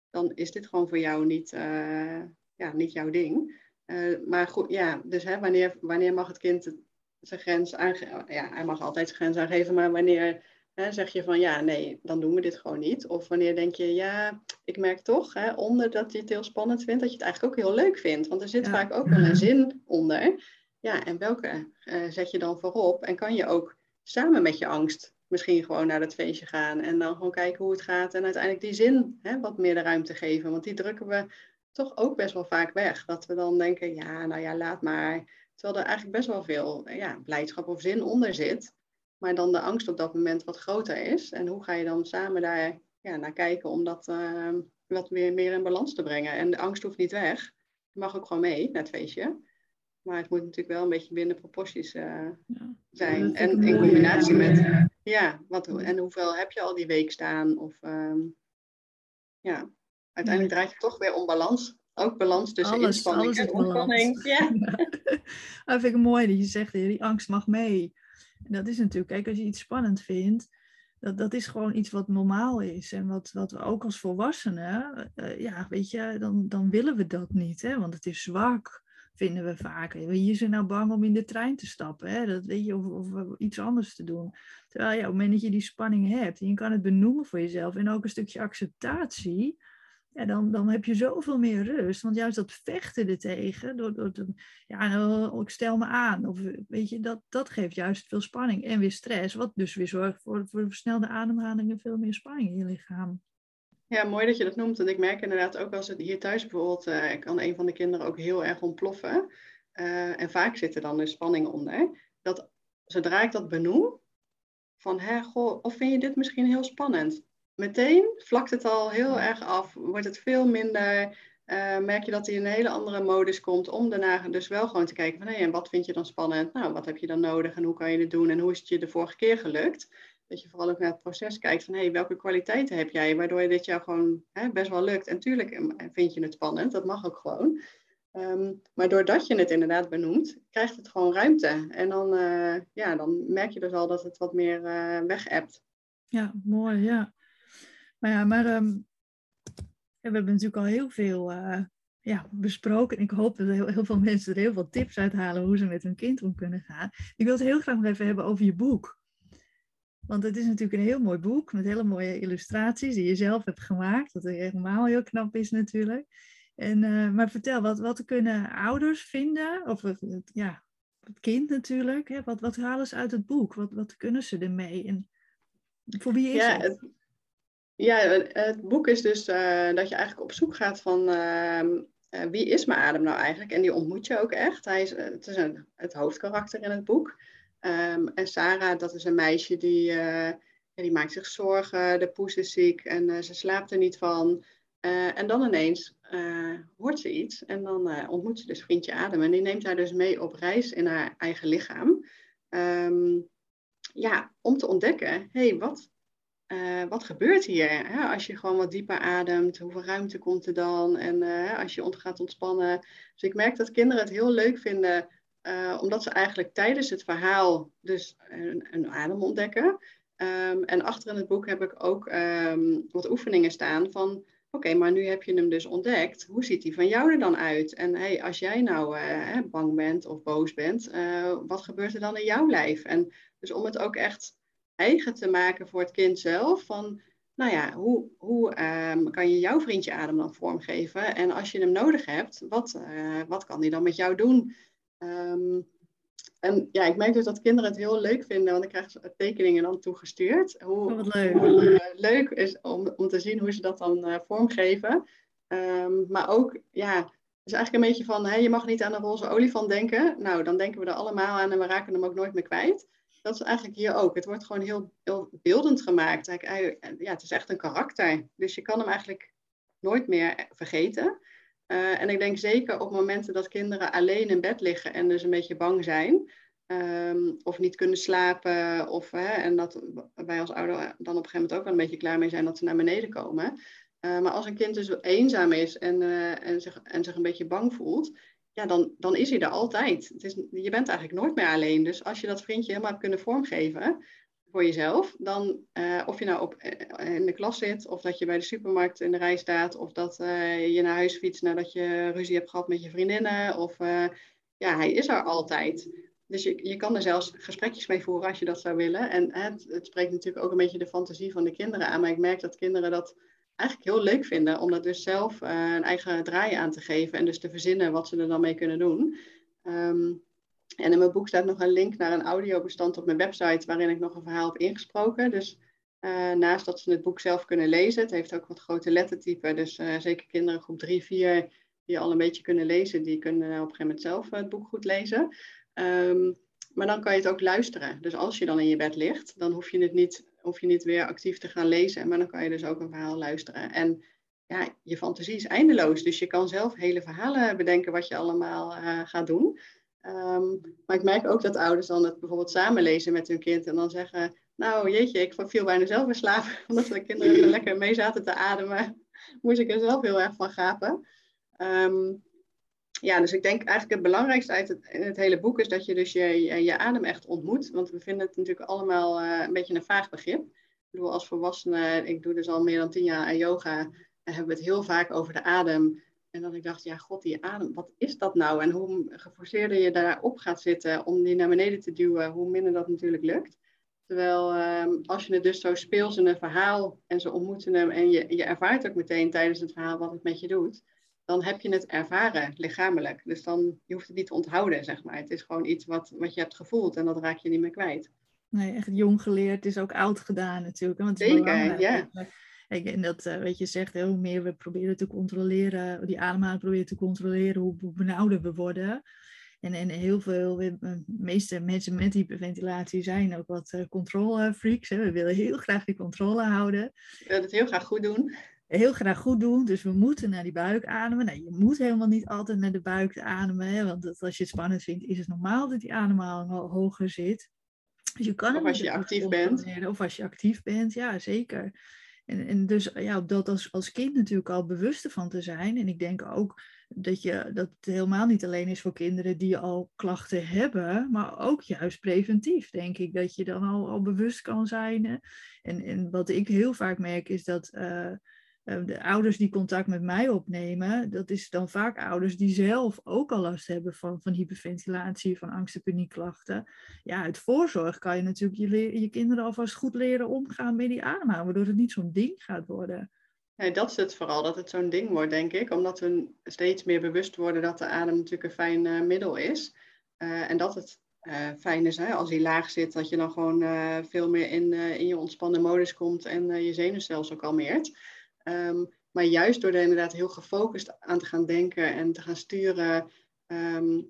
dan is dit gewoon voor jou niet, uh, ja, niet jouw ding. Uh, maar goed, ja, dus hè, wanneer, wanneer mag het kind zijn grens aangeven? Ja, hij mag altijd zijn grens aangeven, maar wanneer hè, zeg je van ja, nee, dan doen we dit gewoon niet? Of wanneer denk je, ja, ik merk toch, hè, onder dat je het heel spannend vindt, dat je het eigenlijk ook heel leuk vindt. Want er zit vaak ook wel een zin onder. Ja, en welke uh, zet je dan voorop? En kan je ook samen met je angst misschien gewoon naar dat feestje gaan en dan gewoon kijken hoe het gaat en uiteindelijk die zin hè, wat meer de ruimte geven. Want die drukken we toch ook best wel vaak weg. Dat we dan denken, ja, nou ja, laat maar. Terwijl er eigenlijk best wel veel ja, blijdschap of zin onder zit. Maar dan de angst op dat moment wat groter is. En hoe ga je dan samen daar ja, naar kijken om dat uh, wat meer, meer in balans te brengen. En de angst hoeft niet weg. Je mag ook gewoon mee naar het feestje. Maar het moet natuurlijk wel een beetje binnen proporties uh, ja. zijn. En in combinatie met ja, wat, en hoeveel heb je al die week staan? Of um, ja, uiteindelijk draait het toch weer om balans. Ook balans tussen alles, inspanning alles en ontspanning. Ja. <laughs> Dat vind ik mooi dat je zegt, die angst mag mee. Dat is natuurlijk, kijk, als je iets spannend vindt, dat, dat is gewoon iets wat normaal is. En wat, wat we ook als volwassenen, uh, ja, weet je, dan, dan willen we dat niet. Hè? Want het is zwak vinden we vaak. Wie is nou bang om in de trein te stappen? Hè? Dat weet je, of, of iets anders te doen. Terwijl ja, op het moment dat je die spanning hebt en je kan het benoemen voor jezelf en ook een stukje acceptatie, ja, dan, dan heb je zoveel meer rust. Want juist dat vechten ertegen, door, door te, ja, nou, ik stel me aan, of weet je, dat, dat geeft juist veel spanning en weer stress, wat dus weer zorgt voor, voor versnelde ademhaling en veel meer spanning in je lichaam. Ja, mooi dat je dat noemt. En ik merk inderdaad ook als het hier thuis bijvoorbeeld, uh, kan een van de kinderen ook heel erg ontploffen. Uh, en vaak zit er dan dus spanning onder. Dat zodra ik dat benoem, van hè, goh, of vind je dit misschien heel spannend? Meteen vlakt het al heel erg af, wordt het veel minder. Uh, merk je dat hij in een hele andere modus komt om daarna dus wel gewoon te kijken van hé, en wat vind je dan spannend? Nou, wat heb je dan nodig en hoe kan je het doen en hoe is het je de vorige keer gelukt? dat je vooral ook naar het proces kijkt van hé, hey, welke kwaliteiten heb jij, waardoor je dit jou gewoon hè, best wel lukt. En tuurlijk eh, vind je het spannend, dat mag ook gewoon. Um, maar doordat je het inderdaad benoemt, krijgt het gewoon ruimte. En dan, uh, ja, dan merk je dus al dat het wat meer uh, weg hebt. Ja, mooi, ja. Maar ja, maar um, we hebben natuurlijk al heel veel uh, ja, besproken. Ik hoop dat heel, heel, veel mensen er heel veel tips uithalen hoe ze met hun kind om kunnen gaan. Ik wil het heel graag nog even hebben over je boek. Want het is natuurlijk een heel mooi boek met hele mooie illustraties die je zelf hebt gemaakt. Wat helemaal heel knap is natuurlijk. En, uh, maar vertel, wat, wat kunnen ouders vinden? Of het, ja, het kind natuurlijk. Hè? Wat, wat halen ze uit het boek? Wat, wat kunnen ze ermee? En voor wie is ja, het? Ja, het boek is dus uh, dat je eigenlijk op zoek gaat van uh, wie is mijn adem nou eigenlijk? En die ontmoet je ook echt. Hij is, het is een, het hoofdkarakter in het boek. Um, en Sarah, dat is een meisje die, ja, die maakt zich zorgen, de poes is ziek en ze slaapt er niet van. En dan ineens hoort ze iets en dan ontmoet ze dus vriendje Adem. En die neemt haar dus mee op reis in haar eigen lichaam. Um, ja, om te ontdekken, hé, hey, wat, wat gebeurt hier? Hè? Als je gewoon wat dieper ademt, hoeveel ruimte komt er dan? En als je gaat ontspannen. Dus ik merk dat kinderen het heel leuk vinden uh, omdat ze eigenlijk tijdens het verhaal dus een, een adem ontdekken. Um, en achter in het boek heb ik ook um, wat oefeningen staan van... Oké, maar nu heb je hem dus ontdekt. Hoe ziet die van jou er dan uit? En hey, als jij nou bang bent of boos bent, wat gebeurt er dan in jouw lijf? En dus om het ook echt eigen te maken voor het kind zelf. Van, nou ja, hoe, hoe um, kan je jouw vriendje adem dan vormgeven? En als je hem nodig hebt, wat, wat kan die dan met jou doen? Um, en ja, ik merk dus dat kinderen het heel leuk vinden, want ik krijg tekeningen dan toegestuurd. Hoe, oh, leuk. Hoe, uh, leuk is om, om te zien hoe ze dat dan uh, vormgeven. Um, maar ook, ja, het is eigenlijk een beetje van, hè, je mag niet aan een roze olifant denken. Nou, dan denken we er allemaal aan en we raken hem ook nooit meer kwijt. Dat is eigenlijk hier ook. Het wordt gewoon heel, heel beeldend gemaakt. Ja, het is echt een karakter. Dus je kan hem eigenlijk nooit meer vergeten. Uh, en ik denk zeker op momenten dat kinderen alleen in bed liggen en dus een beetje bang zijn, um, of niet kunnen slapen, of, hè, en dat wij als ouder dan op een gegeven moment ook wel een beetje klaar mee zijn dat ze naar beneden komen. Uh, maar als een kind dus eenzaam is en, uh, en, zich, en zich een beetje bang voelt, ja, dan, dan is hij er altijd. Het is, je bent eigenlijk nooit meer alleen. Dus als je dat vriendje helemaal hebt kunnen vormgeven, voor jezelf, dan uh, of je nou op, uh, in de klas zit, of dat je bij de supermarkt in de rij staat, of dat uh, je naar huis fietst nadat je ruzie hebt gehad met je vriendinnen, of ja, hij is er altijd. Dus je, je kan er zelfs gesprekjes mee voeren als je dat zou willen. En het, het spreekt natuurlijk ook een beetje de fantasie van de kinderen aan, maar ik merk dat kinderen dat eigenlijk heel leuk vinden, om dat dus zelf een eigen draai aan te geven en dus te verzinnen wat ze er dan mee kunnen doen. Um, en in mijn boek staat nog een link naar een audiobestand op mijn website waarin ik nog een verhaal heb ingesproken. Dus uh, naast dat ze het boek zelf kunnen lezen, het heeft ook wat grote lettertypen. Dus uh, zeker kinderen groep 3, 4 die al een beetje kunnen lezen, die kunnen op een gegeven moment zelf het boek goed lezen. Um, maar dan kan je het ook luisteren. Dus als je dan in je bed ligt, dan hoef je het niet, hoef je niet weer actief te gaan lezen. Maar dan kan je dus ook een verhaal luisteren. En ja, je fantasie is eindeloos. Dus je kan zelf hele verhalen bedenken wat je allemaal uh, gaat doen. Um, maar ik merk ook dat ouders dan het bijvoorbeeld samen lezen met hun kind en dan zeggen, nou jeetje, ik viel bijna zelf in slaap, <laughs> omdat de kinderen er lekker mee zaten te ademen, <laughs> moest ik er zelf heel erg van gapen. Um, ja, dus ik denk eigenlijk het belangrijkste uit het, in het hele boek is dat je dus je, je, adem echt ontmoet, want we vinden het natuurlijk allemaal uh, een beetje een vaag begrip. Ik bedoel, als volwassene, ik doe dus al meer dan tien jaar aan yoga, en hebben we het heel vaak over de adem. En dat ik dacht, ja, god, die adem, wat is dat nou? En hoe geforceerder je daarop gaat zitten om die naar beneden te duwen, hoe minder dat natuurlijk lukt. Terwijl ehm, als je het dus zo speelt in een verhaal en ze ontmoeten hem en je, je ervaart ook meteen tijdens het verhaal wat het met je doet, dan heb je het ervaren lichamelijk. Dus dan je hoeft het niet te onthouden, zeg maar. Het is gewoon iets wat, wat je hebt gevoeld en dat raak je niet meer kwijt. Nee, echt jong geleerd is ook oud gedaan natuurlijk. Want Zeker, ja. En dat, uh, weet je, zegt, hoe meer we proberen te controleren, die ademhaling proberen te controleren, hoe, hoe benauwder we worden. En, en heel veel, de meeste mensen met hyperventilatie zijn ook wat controlefreaks. We willen heel graag die controle houden. We willen het heel graag goed doen. Heel graag goed doen, dus we moeten naar die buik ademen. Nou, je moet helemaal niet altijd naar de buik ademen, hè, want als je het spannend vindt, is het normaal dat die ademhaling al hoger zit. Dus je kan of als je actief bent. Of als je actief bent, ja zeker. En, en dus ja, op dat als, als kind natuurlijk al bewust van te zijn. En ik denk ook dat, je, dat het helemaal niet alleen is voor kinderen die al klachten hebben, maar ook juist preventief, denk ik. Dat je dan al, al bewust kan zijn. En, en wat ik heel vaak merk is dat. Uh, eh, de ouders die contact met mij opnemen, dat is dan vaak ouders die zelf ook al last hebben van, van hyperventilatie, van angst- en paniekklachten. Ja, uit voorzorg kan je natuurlijk je, kinderen alvast goed leren omgaan met die ademhaling, waardoor het niet zo'n ding gaat worden. Nee, dat is het vooral, dat het zo'n ding wordt, denk ik. Omdat we steeds meer bewust worden dat de adem natuurlijk een fijn uh, middel is. Uh, en dat het uh, fijn is hè, als hij laag zit, dat je dan gewoon veel meer in, in je ontspannen modus komt en je zenuwstelsel kalmeert. Um, maar juist door er inderdaad heel gefocust aan te gaan denken en te gaan sturen, um,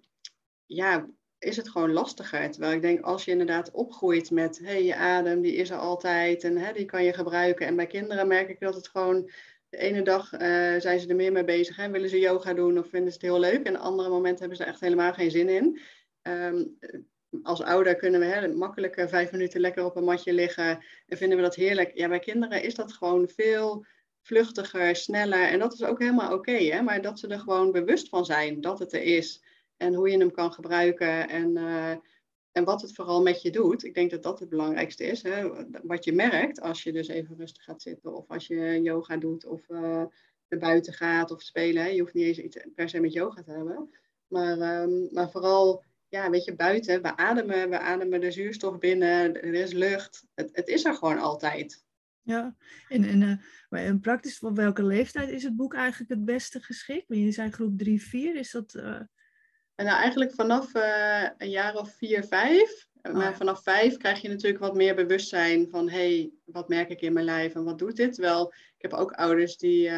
ja, is het gewoon lastiger. Terwijl ik denk, als je inderdaad opgroeit met, hey, je adem, die is er altijd en hè, die kan je gebruiken. En bij kinderen merk ik dat het gewoon, de ene dag uh, zijn ze er meer mee bezig. Hè? Willen ze yoga doen of vinden ze het heel leuk. En de andere moment hebben ze er echt helemaal geen zin in. Um, als ouder kunnen we hè, makkelijk vijf minuten lekker op een matje liggen en vinden we dat heerlijk. Ja, bij kinderen is dat gewoon veel vluchtiger, sneller. En dat is ook helemaal oké, hè? maar dat ze er gewoon bewust van zijn dat het er is. En hoe je hem kan gebruiken en, uh, en wat het vooral met je doet. Ik denk dat dat het belangrijkste is. Hè? Wat je merkt als je dus even rustig gaat zitten of als je yoga doet of uh, naar buiten gaat of spelen. Hè? Je hoeft niet eens iets per se met yoga te hebben. Maar, um, maar vooral, ja, weet je, buiten, we ademen, we ademen de zuurstof binnen, er is lucht. Het, het is er gewoon altijd. Ja, en, en, uh, en praktisch voor welke leeftijd is het boek eigenlijk het beste geschikt? Je zei groep 3, 4, is dat... Uh... En nou, eigenlijk vanaf uh, een jaar of 4, 5. Oh, maar vanaf 5 krijg je natuurlijk wat meer bewustzijn van... hé, hey, wat merk ik in mijn lijf en wat doet dit? Wel, ik heb ook ouders die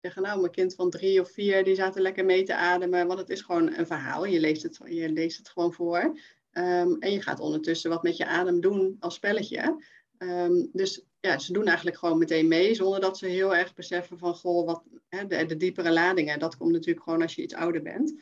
zeggen... nou, mijn kind van 3 of 4, die zaten lekker mee te ademen. Want het is gewoon een verhaal. Je leest het, je leest het gewoon voor. Um, en je gaat ondertussen wat met je adem doen als spelletje. Um, dus ja, ze doen eigenlijk gewoon meteen mee, zonder dat ze heel erg beseffen van, goh, wat, hè, de, de, diepere ladingen, dat komt natuurlijk gewoon als je iets ouder bent.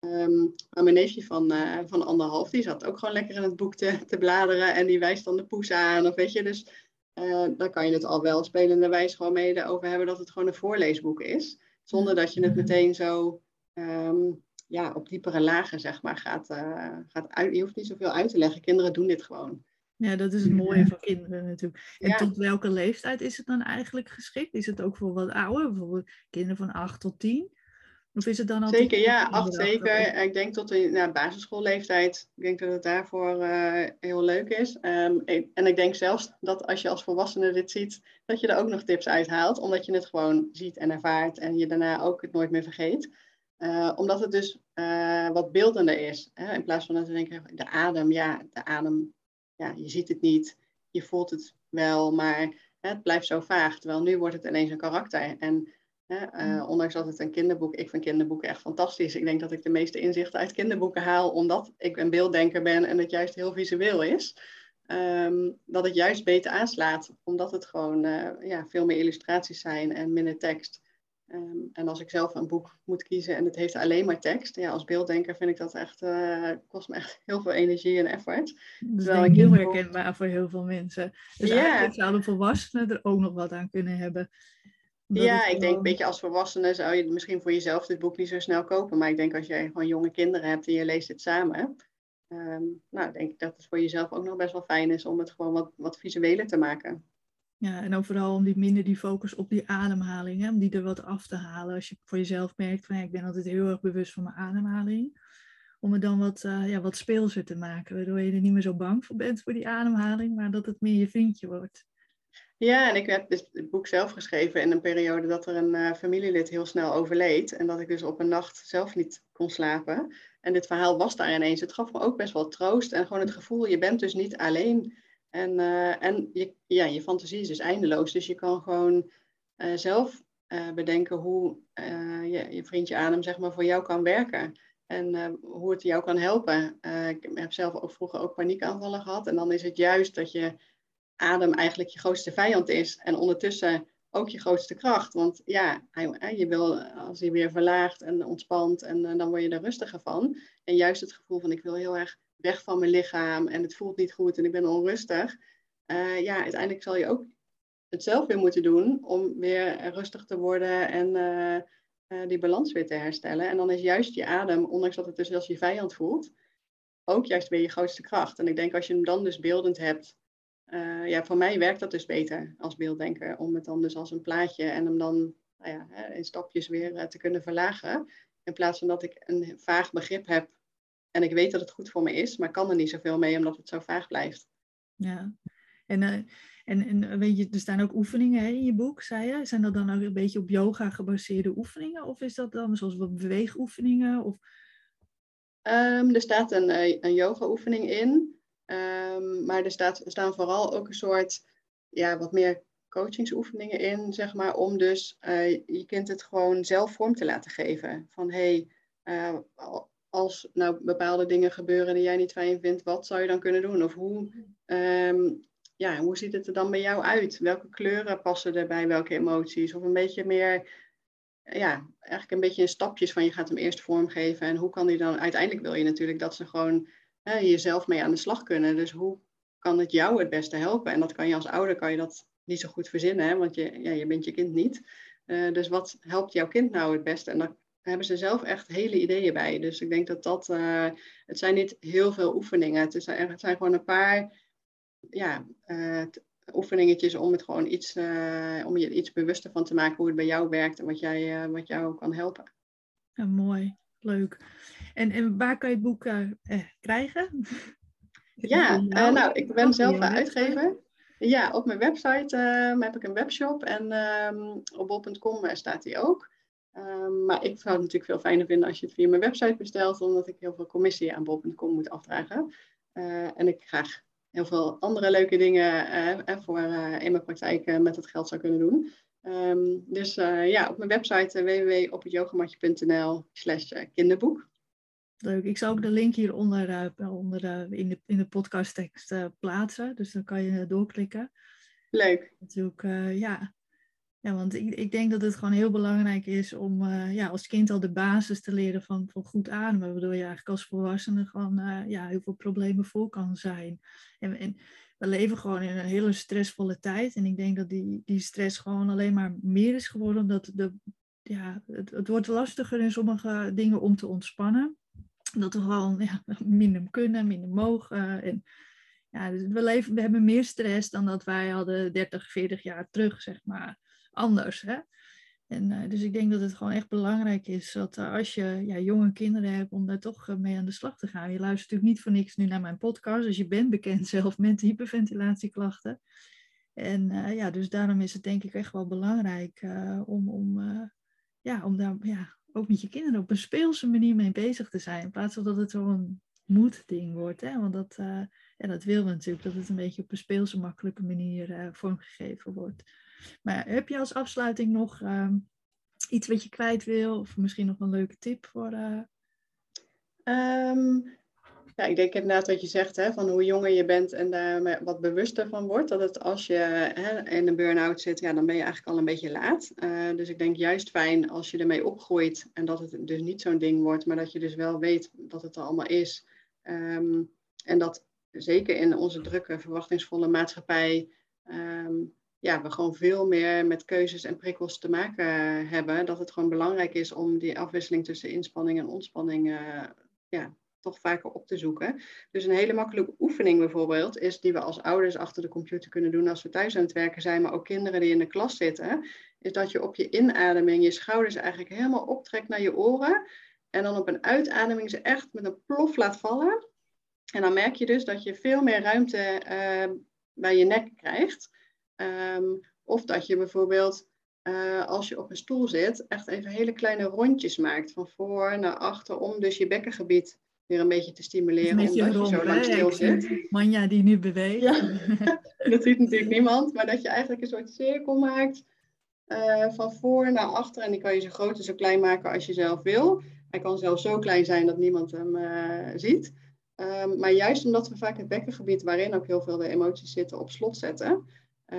Um, maar mijn neefje van, uh, van anderhalf, die zat ook gewoon lekker in het boek te, te bladeren en die wijst dan de poes aan, of weet je, dus uh, dan kan je het al wel spelenderwijs gewoon mee over hebben dat het gewoon een voorleesboek is, zonder dat je het meteen zo um, ja, op diepere lagen, zeg maar, gaat, uh, gaat uit. Je hoeft niet zoveel uit te leggen, kinderen doen dit gewoon. Ja, dat is het mooie van kinderen natuurlijk. En tot welke leeftijd is het dan eigenlijk geschikt? Is het ook voor wat ouder, bijvoorbeeld kinderen van 8 tot 10? Of is het dan altijd... Zeker, ja, 8 zeker. Ik denk tot de nou, basisschoolleeftijd. Ik denk dat het daarvoor uh, heel leuk is. Um, en ik denk zelfs dat als je als volwassene dit ziet, dat je er ook nog tips uithaalt. Omdat je het gewoon ziet en ervaart en je daarna ook het nooit meer vergeet. Uh, omdat het dus uh, wat beeldender is. Hè? In plaats van dat we denken, de adem, ja, de adem ja, je ziet het niet, je voelt het wel, maar hè, het blijft zo vaag. Terwijl nu wordt het ineens een karakter. En hè, uh, mm. ondanks dat het een kinderboek, ik vind kinderboeken echt fantastisch. Ik denk dat ik de meeste inzichten uit kinderboeken haal, omdat ik een beelddenker ben en het juist heel visueel is. Um, dat het juist beter aanslaat, omdat het gewoon uh, ja, veel meer illustraties zijn en minder tekst. Um, en als ik zelf een boek moet kiezen en het heeft alleen maar tekst, ja, als beelddenker vind ik dat echt, uh, kost me echt heel veel energie en effort. Dat is ik heel herkenbaar voor heel veel mensen. Dus ja. eigenlijk zouden volwassenen er ook nog wat aan kunnen hebben. ja, ik denk een beetje als volwassene zou je misschien voor jezelf dit boek niet zo snel kopen. Maar ik denk als jij gewoon jonge kinderen hebt en je leest het samen. Um, nou, denk ik dat het voor jezelf ook nog best wel fijn is om het gewoon wat, wat visueler te maken. Ja, en overal om die minder die focus op die ademhaling, hè, om die er wat af te halen. Als je voor jezelf merkt van ja, ik ben altijd heel erg bewust van mijn ademhaling. Om het dan wat, uh, ja, wat speelser te maken, waardoor je er niet meer zo bang voor bent voor die ademhaling, maar dat het meer je vriendje wordt. Ja, en ik heb dus het boek zelf geschreven in een periode dat er een uh, familielid heel snel overleed. En dat ik dus op een nacht zelf niet kon slapen. En dit verhaal was daar ineens. Het gaf me ook best wel troost en gewoon het gevoel, je bent dus niet alleen. En, uh, en je, ja, je fantasie is dus eindeloos. Dus je kan gewoon uh, zelf bedenken hoe je, je vriendje Adem zeg maar, voor jou kan werken. En hoe het jou kan helpen. ik heb zelf ook vroeger ook paniekaanvallen gehad. En dan is het juist dat je adem eigenlijk je grootste vijand is. En ondertussen ook je grootste kracht. Want ja, je wil, als hij weer verlaagt en ontspant, en, dan word je er rustiger van. En juist het gevoel van ik wil heel erg weg van mijn lichaam en het voelt niet goed en ik ben onrustig. Uh, ja, uiteindelijk zal je ook het zelf weer moeten doen om weer rustig te worden en uh, uh, die balans weer te herstellen. En dan is juist je adem, ondanks dat het dus als je vijand voelt, ook juist weer je grootste kracht. En ik denk als je hem dan dus beeldend hebt ja, voor mij werkt dat dus beter als beelddenker. Om het dan dus als een plaatje en hem dan nou ja, in stapjes weer te kunnen verlagen. In plaats van dat ik een vaag begrip heb en ik weet dat het goed voor me is, maar kan er niet zoveel mee omdat het zo vaag blijft. Ja, en, uh, en, en weet je, er staan ook oefeningen hè, in je boek, zei je. Zijn dat dan ook een beetje op yoga gebaseerde oefeningen? Of is dat dan zoals wat beweegoefeningen? Of... Um, er staat een, een yoga oefening in. Um, maar er, staat, er staan vooral ook een soort, ja, wat meer coachingsoefeningen in, zeg maar, om dus uh, je kind het gewoon zelf vorm te laten geven. Van hé, hey, uh, als nou bepaalde dingen gebeuren die jij niet fijn vindt, wat zou je dan kunnen doen? Of hoe, um, ja, hoe ziet het er dan bij jou uit? Welke kleuren passen er bij welke emoties? Of een beetje meer, ja, eigenlijk een beetje in stapjes van je gaat hem eerst vormgeven en hoe kan die dan, uiteindelijk wil je natuurlijk dat ze gewoon hè, jezelf mee aan de slag kunnen. Dus hoe kan het jou het beste helpen? En dat kan je als ouder kan je dat niet zo goed verzinnen, hè, want je, ja, je bent je kind niet. Uh, dus wat helpt jouw kind nou het beste? En daar hebben ze zelf echt hele ideeën bij. Dus ik denk dat dat, uh, het zijn niet heel veel oefeningen. Het, is, het zijn gewoon een paar ja, uh, oefeningetjes om het gewoon iets, om je iets bewuster van te maken hoe het bij jou werkt en wat, jij, wat jou kan helpen. Ja, mooi, leuk. En, en waar kan je het boek krijgen? <laughs> Ja, nou, ik ben zelf uitgever. Ja, op mijn website heb ik een webshop en um, op bol.com staat die ook. Um, maar ik zou het natuurlijk veel fijner vinden als je het via mijn website bestelt, omdat ik heel veel commissie aan bol.com moet afdragen. en ik graag heel veel andere leuke dingen voor in mijn praktijk met het geld zou kunnen doen. Um, dus ja, op mijn website www.ophetyogamatje.nl slash kinderboek. Leuk. Ik zal ook de link hieronder uh, onder, uh, in, de, in de podcasttekst uh, plaatsen. Dus dan kan je doorklikken. Leuk. Natuurlijk, ja. Ja, want ik, ik denk dat het gewoon heel belangrijk is om ja, als kind al de basis te leren van, van goed ademen. Waardoor je eigenlijk als volwassene gewoon ja, heel veel problemen voor kan zijn. En, en we leven gewoon in een hele stressvolle tijd. En ik denk dat die, die stress gewoon alleen maar meer is geworden. Omdat de, ja, het, het wordt lastiger in sommige dingen om te ontspannen dat we gewoon ja, <laughs> minder kunnen, minder mogen. En, ja, dus we, leven, we hebben meer stress dan dat wij hadden 30, 40 jaar terug, zeg maar, anders. Hè? En, uh, dus ik denk dat het gewoon echt belangrijk is dat uh, als je ja, jonge kinderen hebt, om daar toch uh, mee aan de slag te gaan. Je luistert natuurlijk niet voor niks nu naar mijn podcast, dus je bent bekend <laughs> zelf met hyperventilatieklachten. En ja, dus daarom is het denk ik echt wel belangrijk om, om, ja, om daar ja, ook met je kinderen op een speelse manier mee bezig te zijn. In plaats van dat het zo'n moedding wordt. Hè? Want dat, ja, dat willen we natuurlijk, dat het een beetje op een speelse, makkelijke manier vormgegeven wordt. Maar heb je als afsluiting nog uh, iets wat je kwijt wil? Of misschien nog een leuke tip voor... Um, ja, ik denk inderdaad wat je zegt, hè, van hoe jonger je bent en daar wat bewuster van wordt. Dat het als je hè, in een burn-out zit, ja, dan ben je eigenlijk al een beetje laat. Uh, dus ik denk juist fijn als je ermee opgroeit en dat het dus niet zo'n ding wordt, maar dat je dus wel weet dat het er allemaal is. Um, en dat zeker in onze drukke, verwachtingsvolle maatschappij, ja, we gewoon veel meer met keuzes en prikkels te maken hebben. Dat het gewoon belangrijk is om die afwisseling tussen inspanning en ontspanning uh, ja, toch vaker op te zoeken. Dus een hele makkelijke oefening bijvoorbeeld is die we als ouders achter de computer kunnen doen als we thuis aan het werken zijn, maar ook kinderen die in de klas zitten, is dat je op je inademing je schouders eigenlijk helemaal optrekt naar je oren en dan op een uitademing ze echt met een plof laat vallen. En dan merk je dus dat je veel meer ruimte uh, bij je nek krijgt. Um, of dat je bijvoorbeeld uh, als je op een stoel zit, echt even hele kleine rondjes maakt. Van voor naar achter, om dus je bekkengebied weer een beetje te stimuleren. Omdat je, zo lang stil zit. Manja die nu beweegt. Ja, <laughs> dat ziet natuurlijk niemand. Maar dat je eigenlijk een soort cirkel maakt. Uh, van voor naar achter. En die kan je zo groot en zo klein maken als je zelf wil. Hij kan zelfs zo klein zijn dat niemand hem uh, ziet. Um, maar juist omdat we vaak het bekkengebied, waarin ook heel veel de emoties zitten, op slot zetten,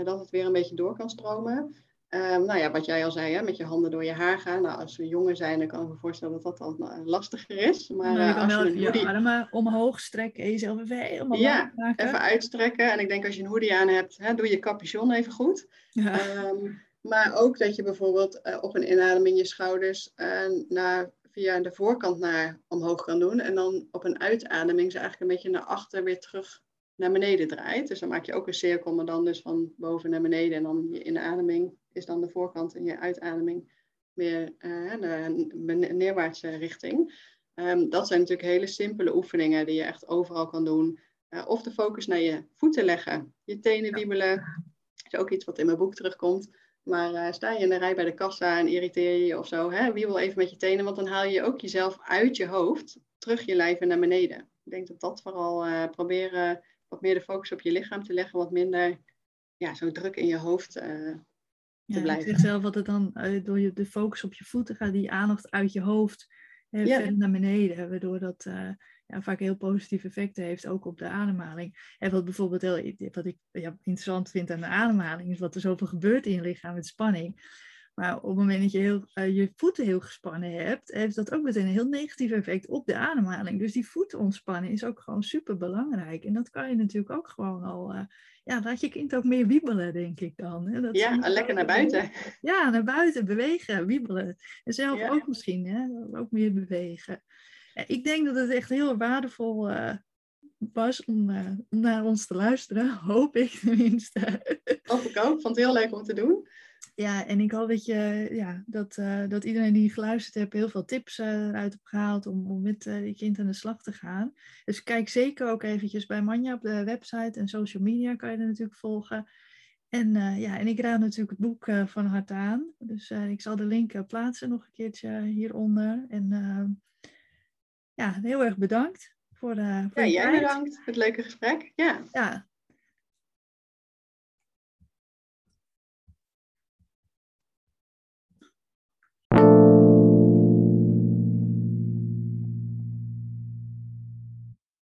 dat het weer een beetje door kan stromen. Um, nou ja, wat jij al zei, hè, met je handen door je haar gaan. Nou, als we jonger zijn, dan kan ik me voorstellen dat dat dan uh, lastiger is. Maar, je kan als wel je je hoodie... armen omhoog strekken en jezelf even helemaal Ja, maken. even uitstrekken. En ik denk als je een hoodie aan hebt, hè, doe je capuchon even goed. Ja. Um, maar ook dat je bijvoorbeeld uh, op een inademing je schouders naar via de voorkant naar omhoog kan doen. En dan op een uitademing ze eigenlijk een beetje naar achter weer terug naar beneden draait. Dus dan maak je ook een cirkel, maar dan dus van boven naar beneden. En dan je inademing is dan de voorkant en je uitademing weer uh, de neerwaartse richting. Um, dat zijn natuurlijk hele simpele oefeningen die je echt overal kan doen. Uh, of de focus naar je voeten leggen, je tenen wiebelen. Dat is ook iets wat in mijn boek terugkomt. Maar uh, sta je in de rij bij de kassa en irriteer je je of zo, hè? wiebel even met je tenen, want dan haal je ook jezelf uit je hoofd, terug je lijf en naar beneden. Ik denk dat dat vooral proberen wat meer de focus op je lichaam te leggen, wat minder ja, zo druk in je hoofd uh, te ja, blijven. Ik zeg zelf het dan door je, de focus op je voeten gaat, die aandacht uit je hoofd ja. verder naar beneden, waardoor dat ja, vaak heel positieve effecten heeft, ook op de ademhaling. En wat bijvoorbeeld heel, wat ik ja, interessant vind aan de ademhaling, is wat er zoveel gebeurt in je lichaam met spanning. Maar op het moment dat je heel, uh, je voeten heel gespannen hebt, heeft dat ook meteen een heel negatief effect op de ademhaling. Dus die voeten ontspannen is ook gewoon super belangrijk. En dat kan je natuurlijk ook gewoon al, uh, ja, laat je kind ook meer wiebelen, denk ik dan. Hè? Dat ja, lekker naar buiten. Ja, naar buiten, bewegen, wiebelen. En zelf ja. ook misschien, hè? ook meer bewegen. Ik denk dat het echt heel waardevol uh, was om, uh, om, naar ons te luisteren. <laughs> Hoop ik tenminste. Hoop ik ook. Vond het heel leuk om te doen. Ja, en ik hoop dat, je, ja, dat, uh, dat iedereen die geluisterd heeft heel veel tips eruit heeft gehaald om, om met je kind aan de slag te gaan. Dus kijk zeker ook eventjes bij Manja op de website en social media kan je er natuurlijk volgen. En, ja, en ik raad natuurlijk het boek van harte aan. Dus ik zal de link plaatsen nog een keertje hieronder. En ja, heel erg bedankt voor de. Voor ja, jij tijd. bedankt voor het leuke gesprek. Ja. ja,